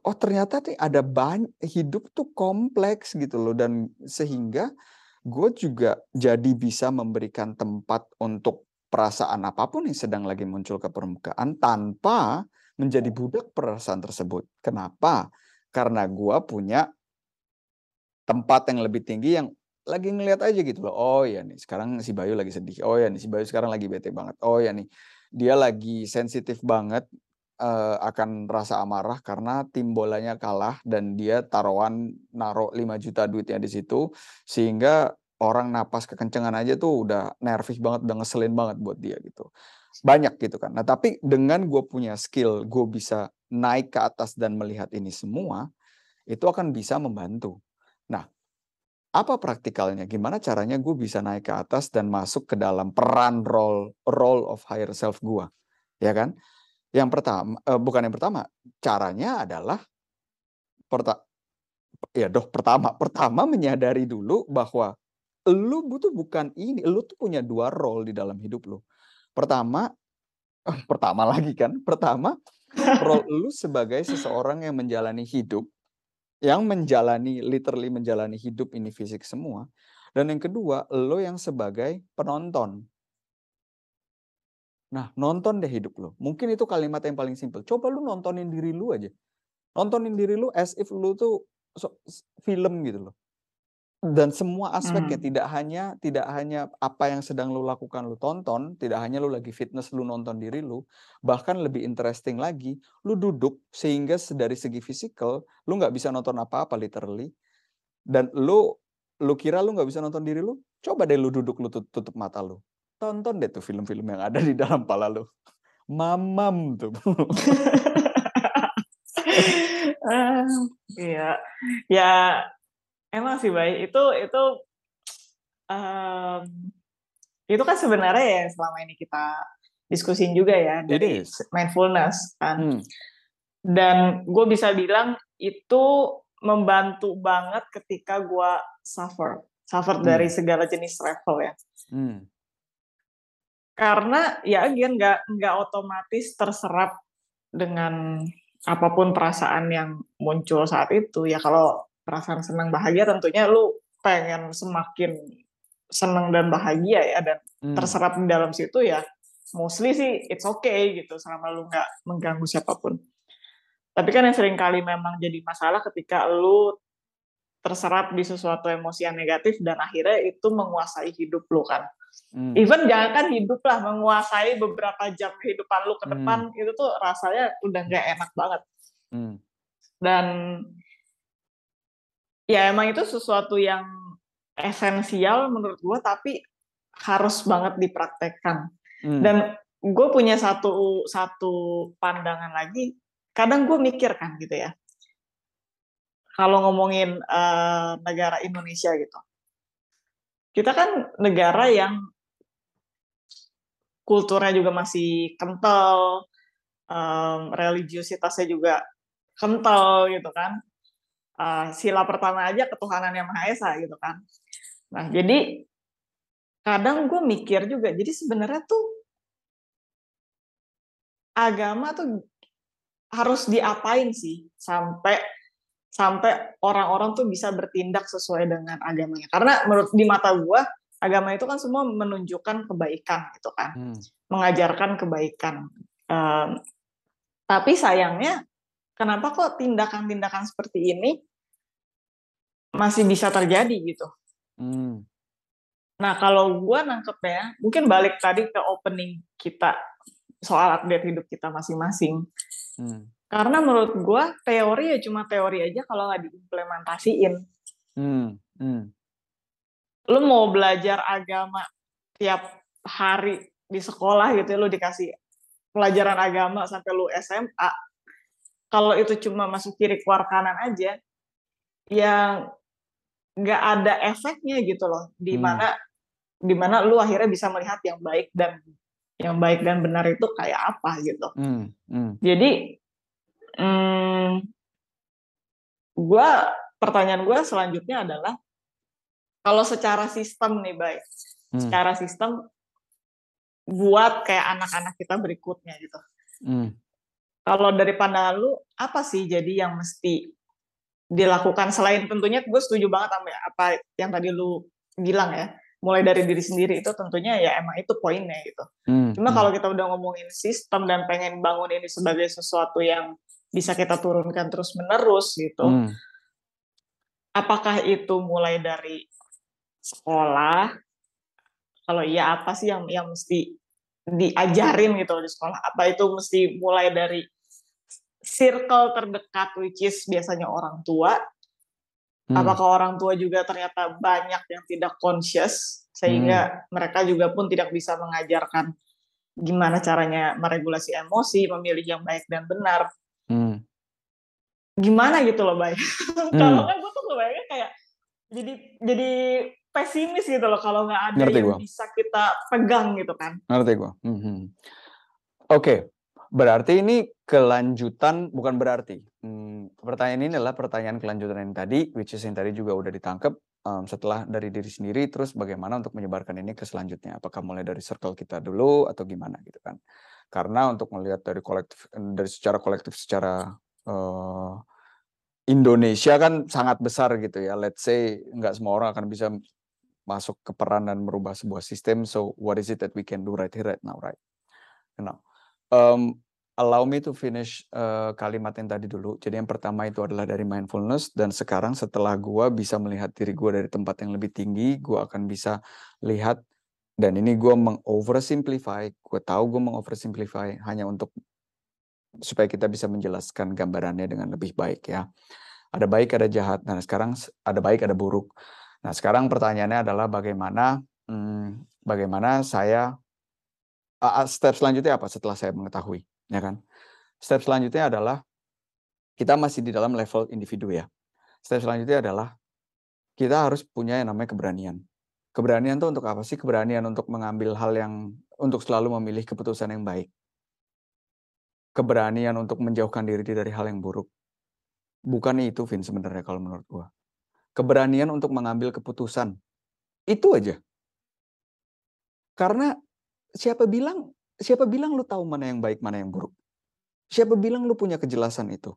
oh ternyata nih ada banyak hidup tuh kompleks gitu loh dan sehingga gue juga jadi bisa memberikan tempat untuk perasaan apa pun yang sedang lagi muncul ke permukaan tanpa menjadi budak perasaan tersebut. Kenapa? Karena gue punya tempat yang lebih tinggi yang lagi ngelihat aja gitu loh. Oh ya nih, sekarang si Bayu lagi sedih. Oh ya nih, si Bayu sekarang lagi bete banget. Oh ya nih, dia lagi sensitif banget uh, akan rasa amarah karena tim bolanya kalah dan dia taruhan naruh 5 juta duitnya di situ sehingga orang napas kekencengan aja tuh udah nervous banget, udah ngeselin banget buat dia gitu. Banyak gitu kan. Nah tapi dengan gue punya skill, gue bisa naik ke atas dan melihat ini semua, itu akan bisa membantu. Nah, apa praktikalnya? Gimana caranya gue bisa naik ke atas dan masuk ke dalam peran role role of higher self gue, ya kan? Yang pertama, eh, bukan yang pertama, caranya adalah perta ya doh pertama, pertama menyadari dulu bahwa lu butuh bukan ini, lu tuh punya dua role di dalam hidup lu. Pertama, eh, pertama lagi kan, pertama role lu sebagai seseorang yang menjalani hidup yang menjalani literally menjalani hidup ini fisik semua dan yang kedua lo yang sebagai penonton. Nah nonton deh hidup lo. Mungkin itu kalimat yang paling simpel. Coba lu nontonin diri lu aja. Nontonin diri lu as if lu tuh film gitu loh dan semua aspeknya Hmm. tidak hanya tidak hanya apa yang sedang lu lakukan lu tonton tidak hanya lu lagi fitness lu nonton diri lu bahkan lebih interesting lagi lu duduk sehingga dari segi fisikal lu nggak bisa nonton apa-apa literally. Dan lu lu kira lu nggak bisa nonton diri lu? Coba deh lu duduk lu tutup, tutup mata lu. Tonton deh tuh film-film yang ada di dalam pala lu. Mamam tuh. Ah, Iya, ya emang sih baik itu itu em, itu kan sebenarnya ya selama ini kita diskusin juga ya dari mindfulness kan. Hmm. Dan gue bisa bilang itu membantu banget ketika gue suffer, suffer dari Hmm. segala jenis travel ya. Hmm. Karena ya again nggak nggak otomatis terserap dengan apa pun perasaan yang muncul saat itu. Ya kalau perasaan senang bahagia tentunya lu pengen semakin senang dan bahagia ya dan Hmm. terserap di dalam situ ya mostly sih it's okay gitu selama lu nggak mengganggu siapa pun. Tapi kan yang sering kali memang jadi masalah ketika lu terserap di sesuatu emosi yang negatif dan akhirnya itu menguasai hidup lu kan. Hmm. Even jangankan hidup lah, menguasai beberapa jam kehidupan lu ke depan Hmm. itu tuh rasanya udah nggak enak banget. Hmm. Dan ya emang itu sesuatu yang esensial menurut gue tapi harus banget dipraktekkan. Hmm. Dan gue punya satu satu pandangan lagi. Kadang gue mikir kan gitu ya. Kalau ngomongin eh, negara Indonesia gitu, kita kan negara yang kulturnya juga masih kental, em, religiusitasnya juga kental gitu kan. Eh, sila pertama aja ketuhanan yang Maha Esa gitu kan. Nah jadi kadang gue mikir juga, jadi sebenarnya tuh agama tuh harus diapain sih sampai sampai orang-orang tuh bisa bertindak sesuai dengan agamanya. Karena menurut di mata gue agama itu kan semua menunjukkan kebaikan gitu kan, Hmm. mengajarkan kebaikan. Em, tapi sayangnya kenapa kok tindakan-tindakan seperti ini masih bisa terjadi gitu? Hmm. Nah kalau gue nangkepnya, mungkin balik tadi ke opening kita soal update hidup kita masing-masing. Hmm. Karena menurut gue teori ya cuma teori aja kalau nggak diimplementasiin. Hmm. Hmm. Lu mau belajar agama tiap hari di sekolah gitu, ya, lu dikasih pelajaran agama sampai lu SMA. Kalau itu cuma masuk kiri keluar kanan aja, yang nggak ada efeknya gitu loh. Di Hmm. mana di mana lu akhirnya bisa melihat yang baik dan yang baik dan benar itu kayak apa gitu. Hmm. Hmm. Jadi, mmm, gua pertanyaan gue selanjutnya adalah kalau secara sistem nih, Bay, Hmm. secara sistem buat kayak anak-anak kita berikutnya gitu. Hmm. Kalau dari pandangan lu, apa sih jadi yang mesti dilakukan selain tentunya gue setuju banget sama apa yang tadi lu bilang ya, mulai dari diri sendiri itu tentunya ya emang itu poinnya gitu. Hmm. Cuma Hmm. kalau kita udah ngomongin sistem dan pengen bangun ini sebagai sesuatu yang bisa kita turunkan terus-menerus gitu, Hmm. apakah itu mulai dari sekolah? Kalau iya apa sih yang yang mesti diajarin gitu di sekolah? Apa itu mesti mulai dari circle terdekat which is biasanya orang tua? Hmm. Apakah orang tua juga ternyata banyak yang tidak conscious sehingga mereka juga pun tidak bisa mengajarkan gimana caranya meregulasi emosi, memilih yang baik dan benar. Hmm. Gimana gitu loh, Bay. Hmm. Kalau nggak gue tuh kebayangnya kayak jadi jadi pesimis gitu loh kalau nggak ada Ngerti yang gua. bisa kita pegang gitu kan. Ngerti gua. Mhm. Oke, berarti ini kelanjutan bukan berarti. Hmm, pertanyaan ini adalah pertanyaan kelanjutan yang tadi, which is yang tadi juga udah ditangkap em, setelah dari diri sendiri, terus bagaimana untuk menyebarkan ini ke selanjutnya? Apakah mulai dari circle kita dulu atau gimana gitu kan? Karena untuk melihat dari kolektif, dari secara kolektif, secara eh, Indonesia kan sangat besar gitu ya. Let's say nggak semua orang akan bisa masuk ke peran dan merubah sebuah sistem. So what is it that we can do right here right now, right? Now, um, allow me to finish uh, kalimat yang tadi dulu. Jadi yang pertama itu adalah dari mindfulness dan sekarang setelah gua bisa melihat diri gua dari tempat yang lebih tinggi, gua akan bisa lihat dan ini gua mengoversimplify. Gua tahu gua mengoversimplify hanya untuk supaya kita bisa menjelaskan gambarannya dengan lebih baik ya. Ada baik, ada jahat. Nah, sekarang ada baik, ada buruk. Nah, sekarang pertanyaannya adalah bagaimana hmm, bagaimana saya step selanjutnya apa setelah saya mengetahui, ya kan? Step selanjutnya adalah kita masih di dalam level individu ya. Step selanjutnya adalah kita harus punya yang namanya keberanian. Keberanian itu untuk apa sih? Keberanian untuk mengambil hal yang untuk selalu memilih keputusan yang baik. Keberanian untuk menjauhkan diri dari hal yang buruk. Bukan itu, Vin, sebenarnya kalau menurut gua. Keberanian untuk mengambil keputusan. Itu aja. Karena siapa bilang siapa bilang lu tahu mana yang baik, mana yang buruk? Siapa bilang lu punya kejelasan itu?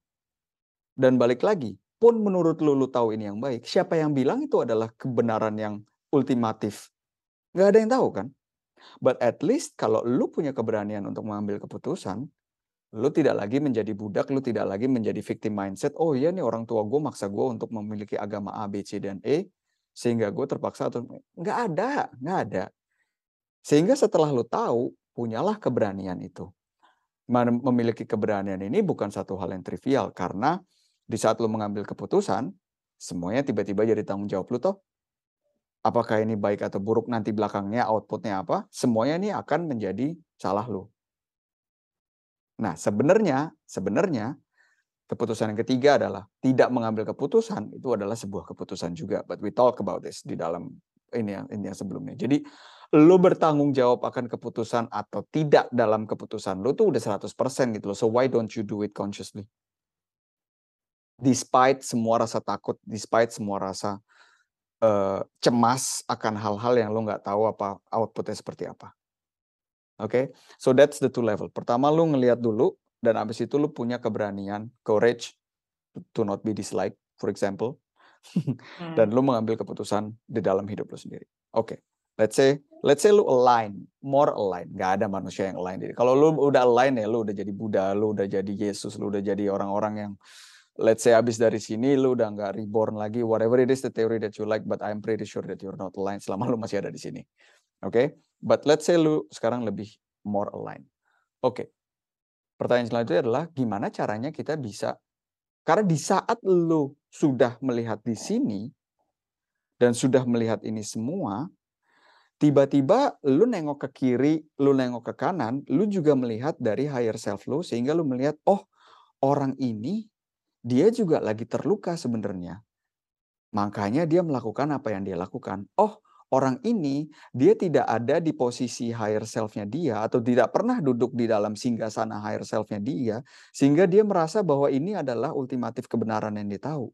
Dan balik lagi, pun menurut lu lu tahu ini yang baik, siapa yang bilang itu adalah kebenaran yang ultimatif? Nggak ada yang tahu kan? But at least kalau lu punya keberanian untuk mengambil keputusan, lu tidak lagi menjadi budak, lu tidak lagi menjadi victim mindset. Oh iya nih orang tua gue maksa gue untuk memiliki agama A, B, C, dan E, sehingga gue terpaksa atau nggak ada, nggak ada. Sehingga setelah lu tahu, punyalah keberanian itu. Memiliki keberanian ini bukan satu hal yang trivial karena di saat lu mengambil keputusan, semuanya tiba-tiba jadi tanggung jawab lu toh. Apakah ini baik atau buruk nanti belakangnya outputnya apa, semuanya ini akan menjadi salah lu. Nah, sebenarnya sebenarnya keputusan yang ketiga adalah tidak mengambil keputusan itu adalah sebuah keputusan juga. But we talk about this di dalam ini yang ini yang sebelumnya. Jadi lu bertanggung jawab akan keputusan atau tidak dalam keputusan lu tuh udah 100% gitu loh. So why don't you do it consciously? Despite semua rasa takut, despite semua rasa uh, cemas akan hal-hal yang lu nggak tahu apa outputnya seperti apa. Oke, okay? so that's the two level. Pertama lu ngelihat dulu dan abis itu lu punya keberanian, courage to not be disliked, for example, hmm. dan lu mengambil keputusan di dalam hidup lu sendiri. Oke, okay. Let's say let's say lu align, more align. Gak ada manusia yang align. Kalau lu udah align ya, lu udah jadi Buddha, lu udah jadi Yesus, lu udah jadi orang-orang yang let's say abis dari sini lu udah nggak reborn lagi, whatever it is the theory that you like, but I'm pretty sure that you're not aligned selama lu masih ada di sini. Oke, okay? but let's say lu sekarang lebih more aligned. Oke, okay. pertanyaan selanjutnya adalah gimana caranya kita bisa, karena di saat lu sudah melihat di sini, dan sudah melihat ini semua, tiba-tiba lu nengok ke kiri, lu nengok ke kanan, lu juga melihat dari higher self lu, sehingga lu melihat, oh orang ini, dia juga lagi terluka sebenarnya. Makanya dia melakukan apa yang dia lakukan. Oh, orang ini dia tidak ada di posisi higher self-nya dia atau tidak pernah duduk di dalam singgah sana higher self-nya dia sehingga dia merasa bahwa ini adalah ultimatif kebenaran yang dia tahu.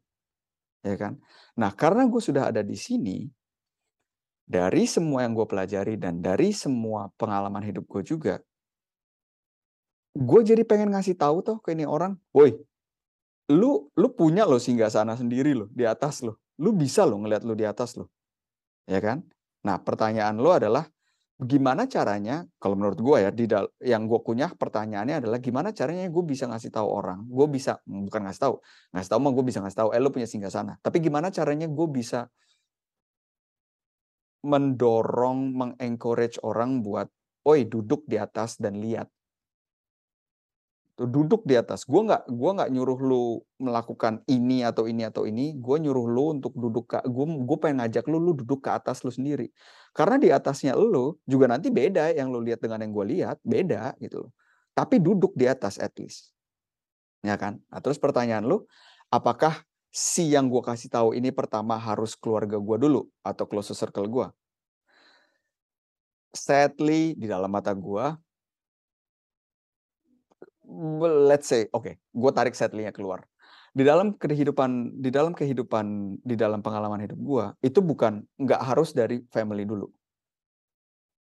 Ya kan? Nah, karena gue sudah ada di sini dari semua yang gue pelajari dan dari semua pengalaman hidup gue juga gue jadi pengen ngasih tahu tuh ke ini orang, woi, lu lu punya lo singgah sana sendiri lo di atas lo, lu bisa lo ngeliat lo di atas lo ya kan? Nah, pertanyaan lo adalah gimana caranya kalau menurut gue ya di yang gue kunyah pertanyaannya adalah gimana caranya gue bisa ngasih tahu orang? Gue bisa bukan ngasih tahu ngasih tahu mah gue bisa ngasih tahu eh lo punya singgah sana. Tapi gimana caranya gue bisa mendorong mengencourage orang buat oi duduk di atas dan lihat duduk di atas. Gue nggak gua nggak nyuruh lu melakukan ini atau ini atau ini. Gue nyuruh lu untuk duduk ke gue gue pengen ngajak lu lu duduk ke atas lu sendiri. Karena di atasnya lu juga nanti beda yang lu lihat dengan yang gue lihat beda gitu. Tapi duduk di atas at least. Ya kan? Nah, terus pertanyaan lu, apakah si yang gue kasih tahu ini pertama harus keluarga gue dulu atau close circle gue? Sadly di dalam mata gue let's say, oke, okay, gue tarik setlingnya keluar. Di dalam kehidupan, di dalam kehidupan, di dalam pengalaman hidup gue, itu bukan nggak harus dari family dulu.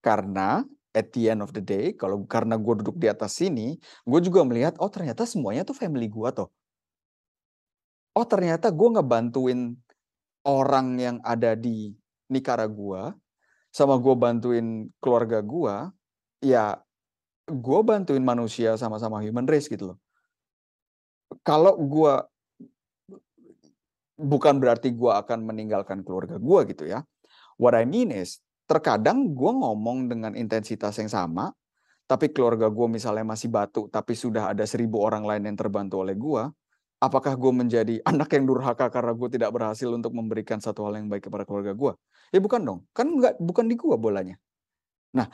Karena at the end of the day, kalau karena gue duduk di atas sini, gue juga melihat, oh ternyata semuanya tuh family gue tuh. Oh ternyata gue ngebantuin orang yang ada di Nicaragua, sama gue bantuin keluarga gue, ya gue bantuin manusia sama-sama human race gitu loh. Kalau gue bukan berarti gue akan meninggalkan keluarga gue gitu ya. What I mean is, terkadang gue ngomong dengan intensitas yang sama, tapi keluarga gue misalnya masih batu, tapi sudah ada seribu orang lain yang terbantu oleh gue, apakah gue menjadi anak yang durhaka karena gue tidak berhasil untuk memberikan satu hal yang baik kepada keluarga gue? Ya bukan dong, kan nggak bukan di gue bolanya. Nah,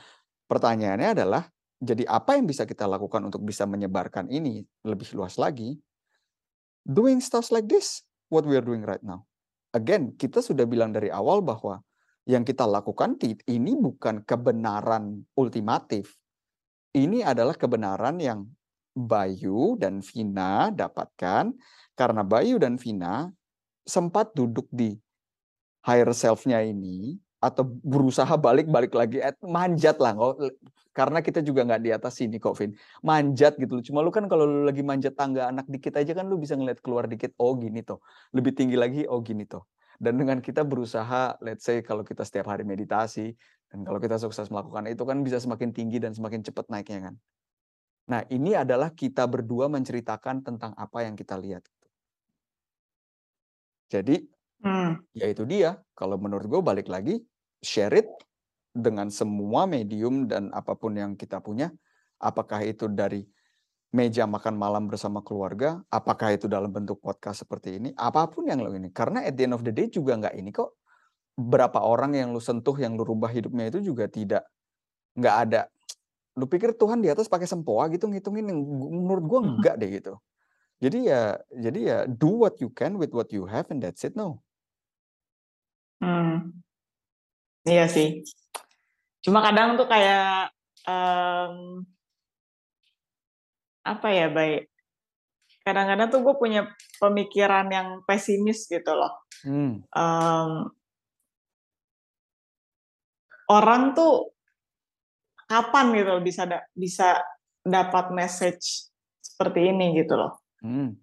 pertanyaannya adalah jadi apa yang bisa kita lakukan untuk bisa menyebarkan ini lebih luas lagi? Doing stuff like this, what we are doing right now. Again, kita sudah bilang dari awal bahwa yang kita lakukan ini bukan kebenaran ultimatif. Ini adalah kebenaran yang Bayu dan Vina dapatkan karena Bayu dan Vina sempat duduk di higher self-nya ini atau berusaha balik-balik lagi. Eh, manjat lah karena kita juga nggak di atas sini kok Vin. Manjat gitu loh. Cuma lu kan kalau lu lagi manjat tangga anak dikit aja kan lu bisa ngeliat keluar dikit oh gini tuh lebih tinggi lagi oh gini tuh dan dengan kita berusaha let's say kalau kita setiap hari meditasi dan kalau kita sukses melakukan itu kan bisa semakin tinggi dan semakin cepat naiknya kan Nah, ini adalah kita berdua menceritakan tentang apa yang kita lihat. Jadi, hmm. ya itu dia. Kalau menurut gue balik lagi, share it dengan semua medium dan apa pun yang kita punya. Apakah itu dari meja makan malam bersama keluarga, apakah itu dalam bentuk podcast seperti ini, apa pun yang lo ini. Karena at the end of the day juga nggak ini kok. Berapa orang yang lu sentuh, yang lu rubah hidupnya itu juga tidak, nggak ada lu pikir Tuhan di atas pakai sempoa gitu ngitungin menurut gua enggak deh gitu. Jadi ya jadi ya do what you can with what you have and that's it no. Hmm. Iya sih. Cuma kadang tuh kayak um, apa ya baik. Kadang-kadang tuh gue punya pemikiran yang pesimis gitu loh. Hmm. Um, orang tuh kapan gitu loh bisa da bisa dapat message seperti ini gitu loh. Hmm.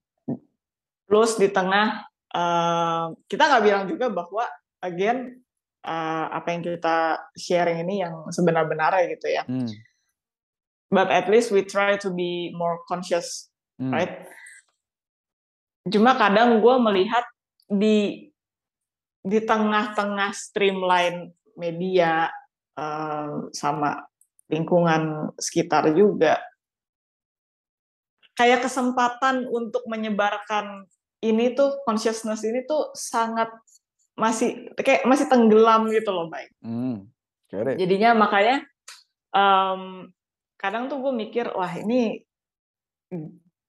Plus di tengah uh, kita nggak bilang juga bahwa again uh, apa yang kita sharing ini yang sebenar-benarnya gitu ya. Hmm. But at least we try to be more conscious, hmm. right? Cuma kadang gue melihat di di tengah-tengah streamline media uh, sama lingkungan sekitar juga. Kayak kesempatan untuk menyebarkan ini tuh consciousness ini tuh sangat masih kayak masih tenggelam gitu loh baik. Hmm, Jadinya makanya um, kadang tuh gue mikir wah ini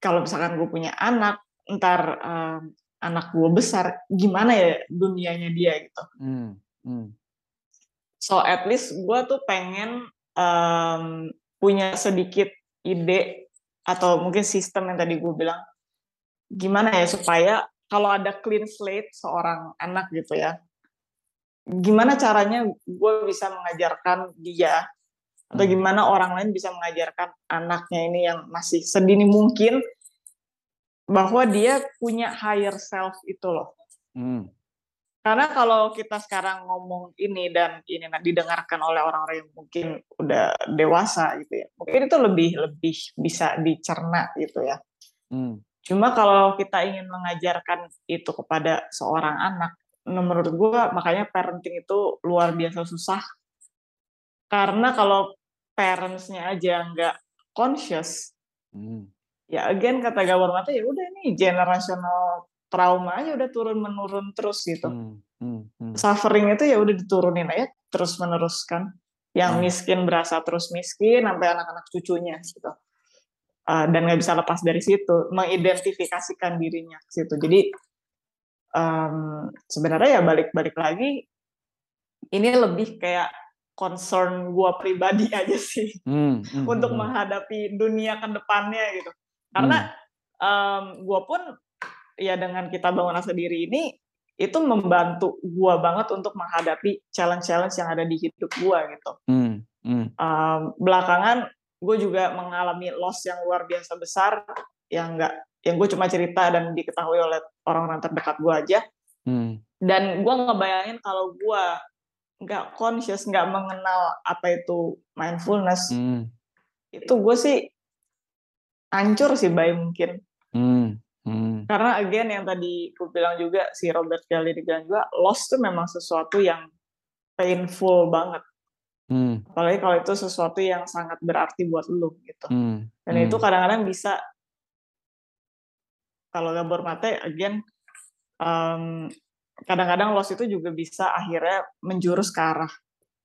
kalau misalkan gue punya anak ntar um, anak gue besar gimana ya dunianya dia gitu. Hmm, hmm. So at least gue tuh pengen um, punya sedikit ide atau mungkin sistem yang tadi gue bilang gimana ya supaya kalau ada clean slate seorang anak gitu ya gimana caranya gue bisa mengajarkan dia atau hmm. gimana orang lain bisa mengajarkan anaknya ini yang masih sedini mungkin bahwa dia punya higher self itu loh. Hmm. Karena kalau kita sekarang ngomong ini dan ini didengarkan oleh orang-orang yang mungkin udah dewasa gitu ya, mungkin itu lebih lebih bisa dicerna gitu ya. Hmm. Cuma kalau kita ingin mengajarkan itu kepada seorang anak, menurut gue makanya parenting itu luar biasa susah. Karena kalau parentsnya aja nggak conscious, hmm. ya again kata Gawar Mata ya udah nih generational trauma aja udah turun menurun terus gitu. Hmm, hmm, hmm. Suffering itu ya udah diturunin aja terus menerus kan. Yang hmm. miskin berasa terus miskin sampai anak-anak cucunya gitu. Uh, dan nggak bisa lepas dari situ, mengidentifikasikan dirinya ke situ. Jadi um, sebenarnya ya balik-balik lagi, ini lebih kayak concern gue pribadi aja sih hmm, hmm, untuk hmm. menghadapi dunia ke depannya gitu. Karena hmm. um, gue pun ya dengan kita bangun rasa diri ini itu membantu gua banget untuk menghadapi challenge-challenge yang ada di hidup gua gitu. Hmm, hmm. Um, belakangan gue juga mengalami loss yang luar biasa besar yang enggak yang gue cuma cerita dan diketahui oleh orang-orang terdekat gue aja. Hmm. Dan gue ngebayangin kalau gue nggak conscious, nggak mengenal apa itu mindfulness, hmm. itu gue sih hancur sih bayi mungkin. Karena again yang tadi aku bilang juga si Robert Kelly bilang juga loss tuh memang sesuatu yang painful banget. Hmm. Apalagi kalau itu sesuatu yang sangat berarti buat lu gitu. Hmm. Dan hmm. itu kadang-kadang bisa kalau gabor mate again um, kadang-kadang loss itu juga bisa akhirnya menjurus ke arah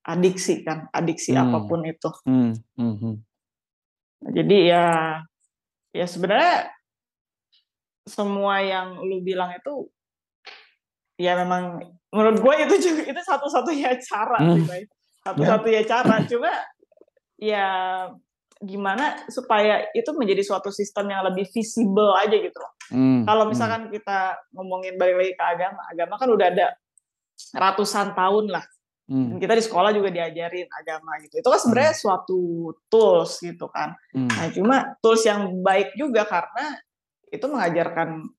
adiksi kan, adiksi hmm. apa pun itu. Hmm. Hmm. hmm. Jadi ya ya sebenarnya semua yang lu bilang itu ya memang menurut gue itu juga itu satu-satunya cara hmm. satu-satunya cara cuma ya gimana supaya itu menjadi suatu sistem yang lebih visible aja gitu loh. Hmm, Kalau hmm. misalkan hmm. kita ngomongin balik lagi ke agama, agama kan udah ada ratusan tahun lah. Hmm. Dan kita di sekolah juga diajarin agama gitu. Itu kan sebenarnya hmm. suatu tools gitu kan. Hmm. Nah, cuma tools yang baik juga karena itu mengajarkan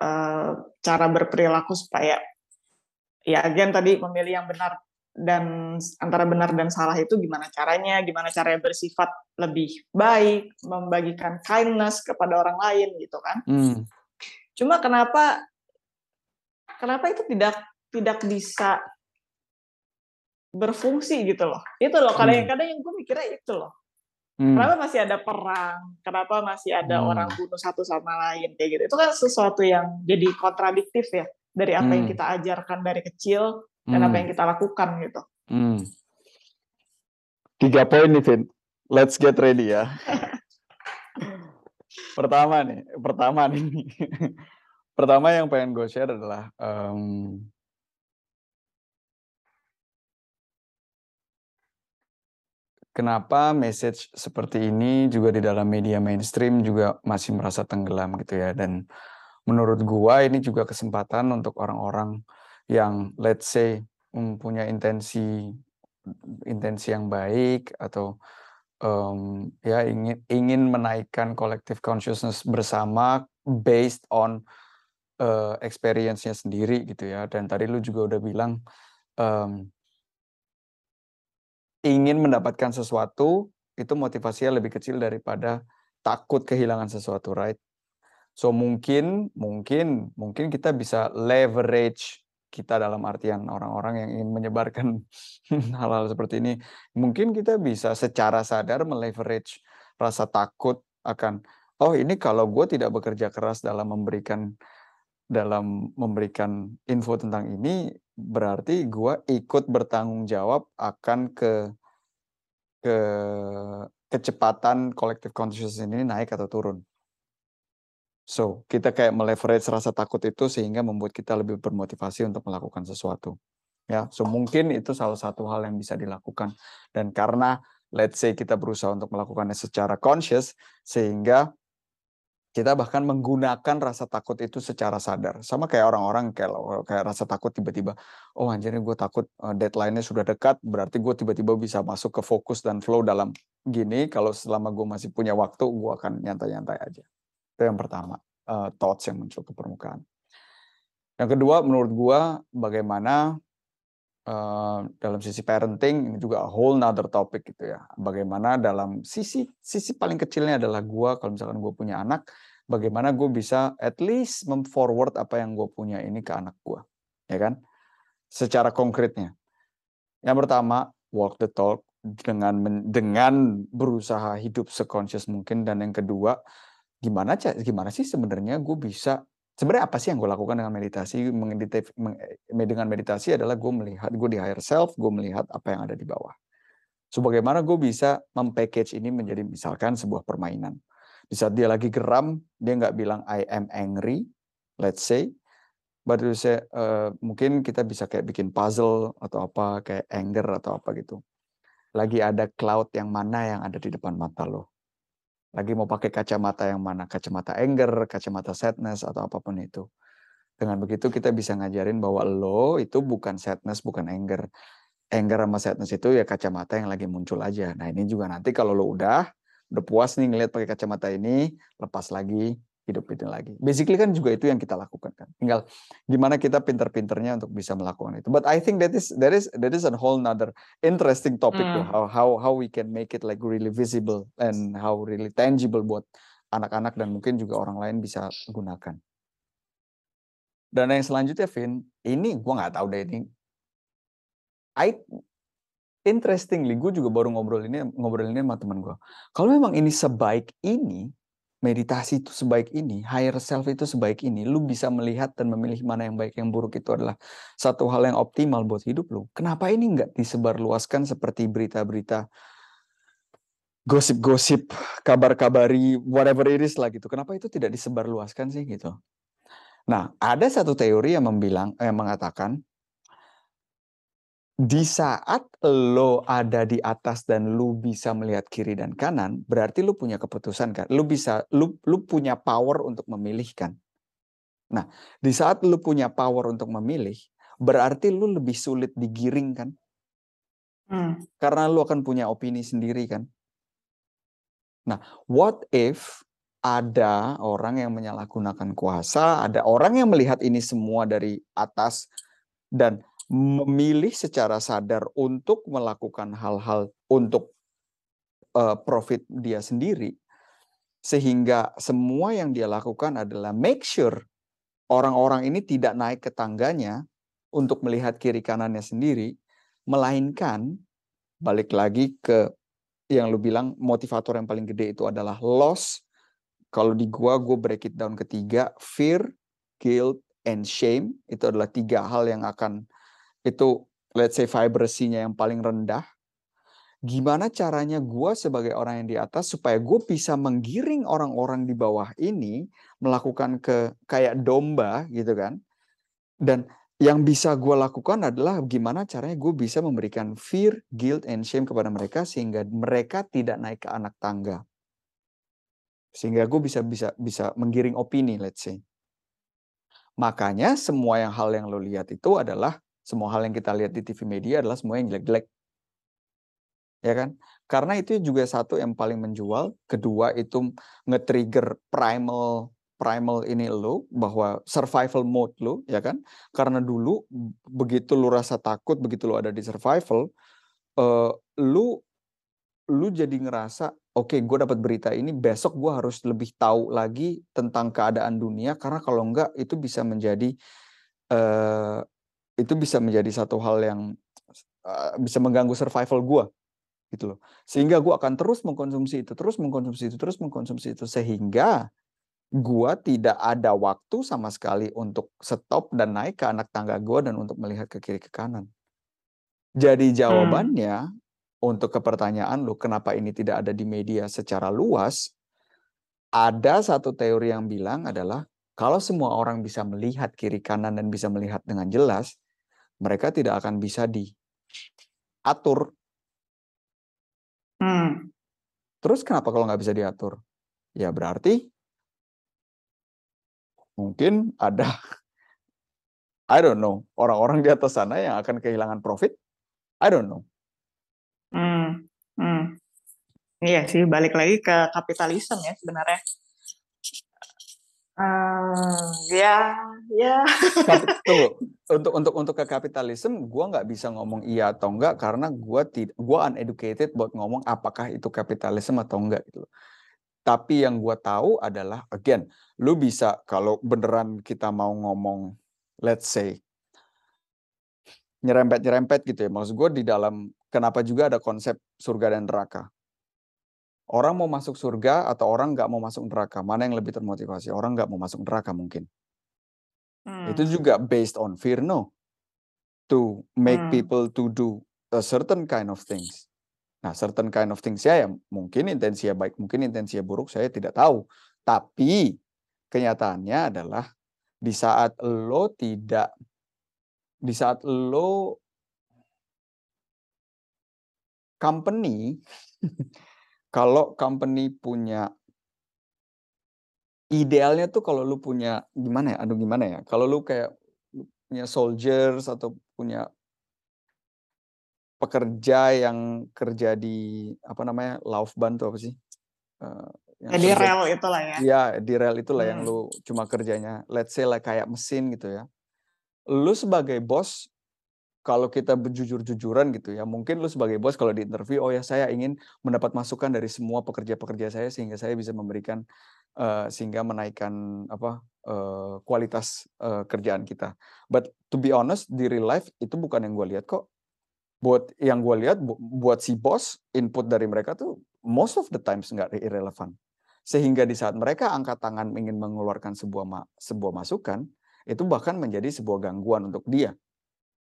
uh, cara berperilaku supaya ya again tadi memilih yang benar dan antara benar dan salah itu gimana caranya, gimana caranya bersifat lebih baik, membagikan kindness kepada orang lain gitu kan. Hmm. Cuma kenapa kenapa itu tidak tidak bisa berfungsi gitu loh. Itu loh kadang-kadang yang gue mikirnya itu loh. Hmm. Kenapa masih ada perang? Kenapa masih ada hmm. orang bunuh satu sama lain kayak gitu? Itu kan sesuatu yang jadi kontradiktif ya dari apa hmm. yang kita ajarkan dari kecil dan hmm. apa yang kita lakukan gitu. Hmm. Tiga poin nih, Vin. Let's get ready ya. pertama nih, pertama nih. pertama yang pengen gue share adalah um, kenapa message seperti ini juga di dalam media mainstream juga masih merasa tenggelam gitu ya? Dan menurut gua ini juga kesempatan untuk orang-orang yang let's say mempunyai intensi intensi yang baik atau um, ya ingin ingin menaikkan collective consciousness bersama based on uh, experience-nya sendiri gitu ya. Dan tadi lu juga udah bilang um, ingin mendapatkan sesuatu itu motivasinya lebih kecil daripada takut kehilangan sesuatu right? So mungkin mungkin mungkin kita bisa leverage kita dalam artian orang-orang yang ingin menyebarkan hal-hal seperti ini, mungkin kita bisa secara sadar meleverage rasa takut akan oh ini kalau gue tidak bekerja keras dalam memberikan dalam memberikan info tentang ini berarti gue ikut bertanggung jawab akan ke ke kecepatan collective consciousness ini naik atau turun. So, kita kayak meleverage rasa takut itu sehingga membuat kita lebih bermotivasi untuk melakukan sesuatu. Ya, so mungkin itu salah satu hal yang bisa dilakukan. Dan karena let's say kita berusaha untuk melakukannya secara conscious sehingga kita bahkan menggunakan rasa takut itu secara sadar. Sama kayak orang-orang kayak, kayak rasa takut tiba-tiba, oh anjir gue takut eh, deadline-nya sudah dekat, berarti gue tiba-tiba bisa masuk ke fokus dan flow dalam gini, kalau selama gue masih punya waktu, gue akan nyantai-nyantai aja. Itu yang pertama, uh, thoughts yang muncul ke permukaan. Yang kedua, menurut gua bagaimana uh, dalam sisi parenting ini juga a whole nother topic gitu ya. Bagaimana dalam sisi sisi paling kecilnya adalah gua kalau misalkan gua punya anak, bagaimana gue bisa at least memforward apa yang gue punya ini ke anak gua, ya kan? Secara konkretnya. Yang pertama, walk the talk dengan dengan berusaha hidup seconscious mungkin dan yang kedua gimana gimana sih sebenarnya gue bisa sebenarnya apa sih yang gue lakukan dengan meditasi? Dengan meditasi adalah gue melihat gue di higher self gue melihat apa yang ada di bawah. So bagaimana gue bisa mempackage ini menjadi misalkan sebuah permainan. Di saat dia lagi geram dia nggak bilang I am angry let's say say, uh, mungkin kita bisa kayak bikin puzzle atau apa kayak anger atau apa gitu. Lagi ada cloud yang mana yang ada di depan mata lo lagi mau pakai kacamata yang mana, kacamata anger, kacamata sadness atau apa pun itu. Dengan begitu kita bisa ngajarin bahwa lo itu bukan sadness, bukan anger. Anger sama sadness itu ya kacamata yang lagi muncul aja. Nah ini juga nanti kalau lo udah udah puas nih ngeliat pakai kacamata ini, lepas lagi, hidup itu lagi. Basically kan juga itu yang kita lakukan kan. Tinggal gimana kita pinter-pinternya untuk bisa melakukan itu. But I think that is that is that is a whole another interesting topic mm. how how how we can make it like really visible and how really tangible buat anak-anak dan mungkin juga orang lain bisa gunakan. Dan yang selanjutnya, Vin, ini gue nggak tahu deh ini. I interestingly, gue juga baru ngobrol ini ngobrol ini sama teman gue. Kalau memang ini sebaik ini, meditasi itu sebaik ini, higher self itu sebaik ini, lu bisa melihat dan memilih mana yang baik yang buruk itu adalah satu hal yang optimal buat hidup lu. Kenapa ini nggak disebarluaskan seperti berita-berita gosip-gosip, kabar-kabari, whatever it is lah gitu. Kenapa itu tidak disebarluaskan sih gitu? Nah, ada satu teori yang membilang, yang mengatakan Di saat lo ada di atas dan lu bisa melihat kiri dan kanan, berarti lu punya keputusan kan? Lu bisa lu lu punya power untuk memilih kan? Nah, di saat lu punya power untuk memilih, berarti lu lebih sulit digiring kan? Hmm. Karena lu akan punya opini sendiri kan? Nah, what if ada orang yang menyalahgunakan kuasa, ada orang yang melihat ini semua dari atas dan memilih secara sadar untuk melakukan hal-hal untuk uh, profit dia sendiri sehingga semua yang dia lakukan adalah make sure orang-orang ini tidak naik ke tangganya untuk melihat kiri kanannya sendiri melainkan balik lagi ke yang lu bilang motivator yang paling gede itu adalah loss. Kalau di gua gue break it down ketiga fear guilt and shame. Itu adalah tiga hal yang akan itu let's say vibransinya yang paling rendah, gimana caranya gue sebagai orang yang di atas supaya gue bisa menggiring orang-orang di bawah ini melakukan ke kayak domba gitu kan. Dan yang bisa gue lakukan adalah gimana caranya gue bisa memberikan fear, guilt, and shame kepada mereka sehingga mereka tidak naik ke anak tangga. Sehingga gue bisa bisa bisa menggiring opini, let's say. Makanya semua yang hal yang lo lihat itu adalah semua hal yang kita lihat di TV media adalah semua yang jelek-jelek. Ya kan? Karena itu juga satu yang paling menjual, kedua itu nge-trigger primal primal ini lo bahwa survival mode lo ya kan karena dulu begitu lu rasa takut begitu lu ada di survival uh, lu lu jadi ngerasa oke okay, gue dapat berita ini besok gue harus lebih tahu lagi tentang keadaan dunia karena kalau enggak itu bisa menjadi uh, itu bisa menjadi satu hal yang uh, bisa mengganggu survival gue gitu loh sehingga gue akan terus mengkonsumsi itu terus mengkonsumsi itu terus mengkonsumsi itu sehingga gue tidak ada waktu sama sekali untuk stop dan naik ke anak tangga gue dan untuk melihat ke kiri ke kanan jadi hmm. jawabannya hmm. untuk ke pertanyaan lo kenapa ini tidak ada di media secara luas ada satu teori yang bilang adalah kalau semua orang bisa melihat kiri kanan dan bisa melihat dengan jelas, mereka tidak akan bisa diatur. Hmm. Terus kenapa kalau nggak bisa diatur? Ya berarti mungkin ada, I don't know, orang-orang di atas sana yang akan kehilangan profit. I don't know. Hmm. Hmm. Iya sih, balik lagi ke kapitalisme ya sebenarnya. Uh, ya, ya. Tunggu, untuk untuk untuk ke kapitalisme, gue nggak bisa ngomong iya atau enggak karena gue tidak, gue uneducated buat ngomong apakah itu kapitalisme atau enggak gitu. Tapi yang gue tahu adalah, again, lu bisa kalau beneran kita mau ngomong, let's say, nyerempet nyerempet gitu ya. Maksud gue di dalam kenapa juga ada konsep surga dan neraka Orang mau masuk surga atau orang nggak mau masuk neraka? Mana yang lebih termotivasi? Orang nggak mau masuk neraka mungkin. Hmm. Itu juga based on fear, no? To make hmm. people to do a certain kind of things. Nah, certain kind of things ya, ya mungkin intensinya baik, mungkin intensinya buruk, saya tidak tahu. Tapi kenyataannya adalah di saat lo tidak, di saat lo company kalau company punya idealnya tuh kalau lu punya gimana ya? Aduh gimana ya? Kalau lu kayak punya soldiers atau punya pekerja yang kerja di apa namanya Laufbahn tuh apa sih? Uh, yang ya, di rel itulah ya. Iya di rel itulah hmm. yang lu cuma kerjanya let's say like kayak mesin gitu ya. Lu sebagai bos kalau kita berjujur-jujuran gitu ya, mungkin lu sebagai bos kalau di interview, oh ya saya ingin mendapat masukan dari semua pekerja-pekerja saya sehingga saya bisa memberikan uh, sehingga menaikkan apa uh, kualitas uh, kerjaan kita. But to be honest di real life itu bukan yang gue lihat kok. Buat yang gue lihat bu buat si bos input dari mereka tuh most of the times nggak irrelevant. Sehingga di saat mereka angkat tangan ingin mengeluarkan sebuah ma sebuah masukan, itu bahkan menjadi sebuah gangguan untuk dia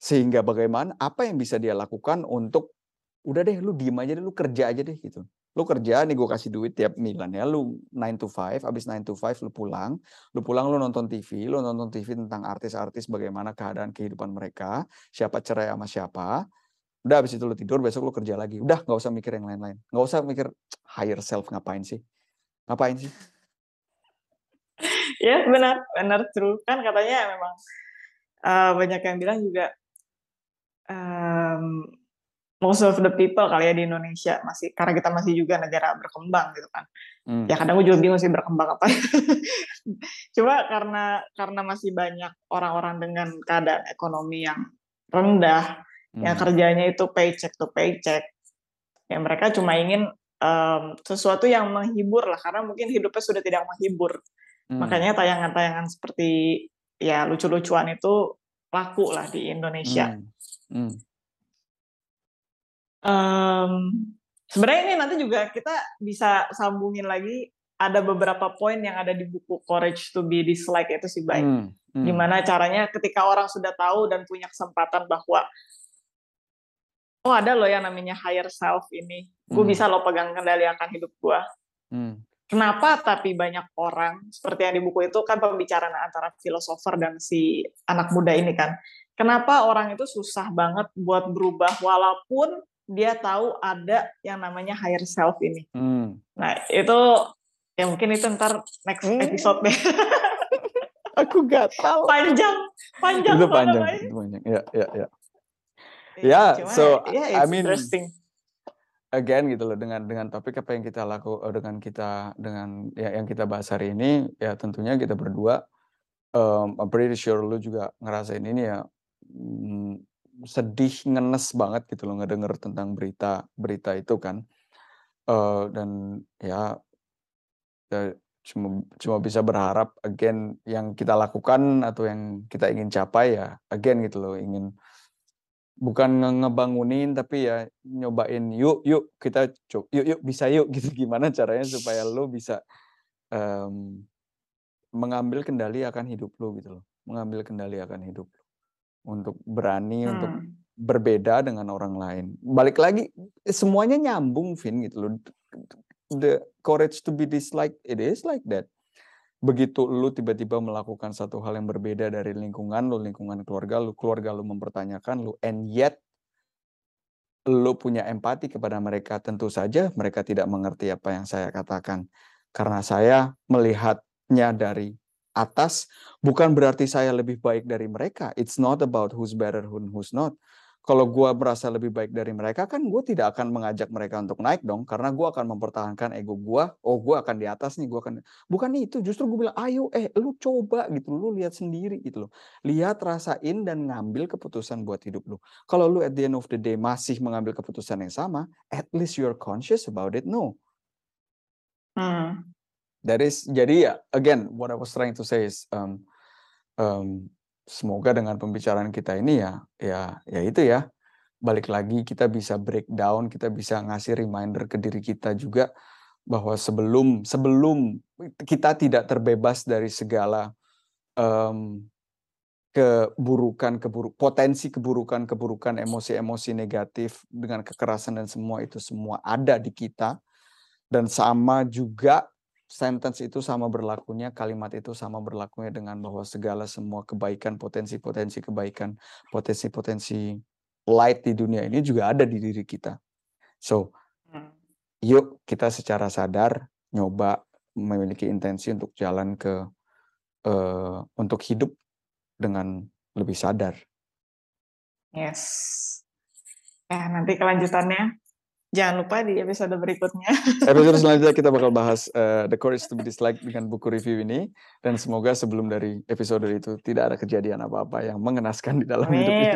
sehingga bagaimana apa yang bisa dia lakukan untuk udah deh lu diem aja deh lu kerja aja deh gitu. Lu kerja nih gue kasih duit tiap milan ya lu 9 to 5 abis 9 to 5 lu pulang lu pulang lu nonton TV lu nonton TV tentang artis-artis bagaimana keadaan kehidupan mereka siapa cerai sama siapa udah abis itu lu tidur besok lu kerja lagi udah nggak usah mikir yang lain-lain nggak usah mikir higher self ngapain sih? Ngapain sih? Ya benar benar true. Kan katanya memang uh, banyak yang bilang juga um, most of the people kali ya di Indonesia masih karena kita masih juga negara berkembang gitu kan. Hmm. Ya kadang gue juga bingung sih berkembang apa. Cuma karena karena masih banyak orang-orang dengan keadaan ekonomi yang rendah, hmm. yang kerjanya itu paycheck to paycheck, ya mereka cuma ingin um, sesuatu yang menghibur lah karena mungkin hidupnya sudah tidak menghibur. Hmm. Makanya tayangan-tayangan seperti ya lucu-lucuan itu laku lah di Indonesia. Hmm. Hmm Um, sebenarnya ini nanti juga kita bisa sambungin lagi ada beberapa poin yang ada di buku Courage to be Disliked itu sih baik. Hmm, hmm. Gimana caranya ketika orang sudah tahu dan punya kesempatan bahwa oh ada loh yang namanya higher self ini, gue hmm. bisa lo pegang kendali akan hidup gue. Hmm. Kenapa tapi banyak orang seperti yang di buku itu kan pembicaraan antara filosofer dan si anak muda ini kan. Kenapa orang itu susah banget buat berubah walaupun dia tahu ada yang namanya higher self ini. Hmm. Nah itu ya mungkin itu ntar next hmm. episode deh. Aku gak tahu. Panjang, panjang. Itu panjang, itu panjang. Ya, ya, ya. Ya, yeah, so yeah, I mean, again gitu loh dengan dengan topik apa yang kita laku eh, dengan kita dengan ya, yang kita bahas hari ini ya tentunya kita berdua um, I'm pretty sure lu juga ngerasain ini ya mm, sedih, ngenes banget gitu loh ngedenger tentang berita berita itu kan. Uh, dan ya, ya cuma cuma bisa berharap again yang kita lakukan atau yang kita ingin capai ya again gitu loh, ingin bukan ngebangunin tapi ya nyobain, "Yuk yuk kita co yuk yuk bisa yuk," gitu. Gimana caranya supaya lo bisa, um, mengambil kendali akan hidup lo gitu loh, mengambil kendali akan hidup lo untuk berani untuk hmm. berbeda dengan orang lain. Balik lagi semuanya nyambung Vin gitu loh. The courage to be disliked it is like that. Begitu lu tiba-tiba melakukan satu hal yang berbeda dari lingkungan lu, lingkungan keluarga lu, keluarga lu mempertanyakan lu and yet lu punya empati kepada mereka, tentu saja mereka tidak mengerti apa yang saya katakan. Karena saya melihatnya dari atas bukan berarti saya lebih baik dari mereka. It's not about who's better and who's not. Kalau gue merasa lebih baik dari mereka, kan gue tidak akan mengajak mereka untuk naik dong, karena gue akan mempertahankan ego gue. Oh, gue akan di atas nih, gue akan. Bukan itu, justru gue bilang, ayo, eh, lu coba gitu, lu lihat sendiri gitu loh. Lihat, rasain dan ngambil keputusan buat hidup lu. Kalau lu at the end of the day masih mengambil keputusan yang sama, at least you're conscious about it. No. Hmm. That is jadi ya again what I was trying to say is um, um, semoga dengan pembicaraan kita ini ya ya ya itu ya. Balik lagi kita bisa breakdown kita bisa ngasih reminder ke diri kita juga bahwa sebelum sebelum kita tidak terbebas dari segala um, keburukan keburuk potensi keburukan keburukan emosi-emosi negatif dengan kekerasan dan semua itu semua ada di kita. Dan sama juga sentence itu sama berlakunya, kalimat itu sama berlakunya dengan bahwa segala semua kebaikan, potensi-potensi kebaikan, potensi-potensi light di dunia ini juga ada di diri kita. So, hmm. yuk kita secara sadar nyoba memiliki intensi untuk jalan ke uh, untuk hidup dengan lebih sadar. Yes. Ya, nanti kelanjutannya Jangan lupa di episode berikutnya. Episode selanjutnya kita bakal bahas uh, The Courage to be Disliked dengan buku review ini. Dan semoga sebelum dari episode itu tidak ada kejadian apa-apa yang mengenaskan di dalam Amin. hidup ini.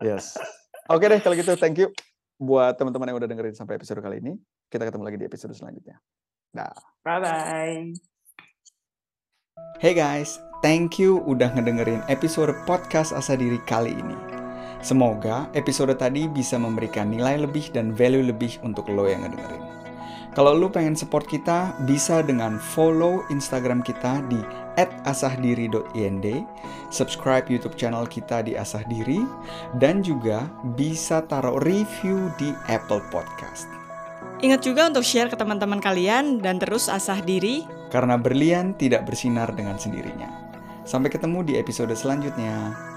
Yes. Oke okay deh kalau gitu thank you buat teman-teman yang udah dengerin sampai episode kali ini. Kita ketemu lagi di episode selanjutnya. Dah. Bye-bye. Hey guys, thank you udah ngedengerin episode podcast Asa Diri kali ini. Semoga episode tadi bisa memberikan nilai lebih dan value lebih untuk lo yang ngedengerin. Kalau lo pengen support kita, bisa dengan follow Instagram kita di @asahdiri.ind, subscribe YouTube channel kita di Asahdiri, dan juga bisa taruh review di Apple Podcast. Ingat juga untuk share ke teman-teman kalian dan terus asah diri. Karena berlian tidak bersinar dengan sendirinya. Sampai ketemu di episode selanjutnya.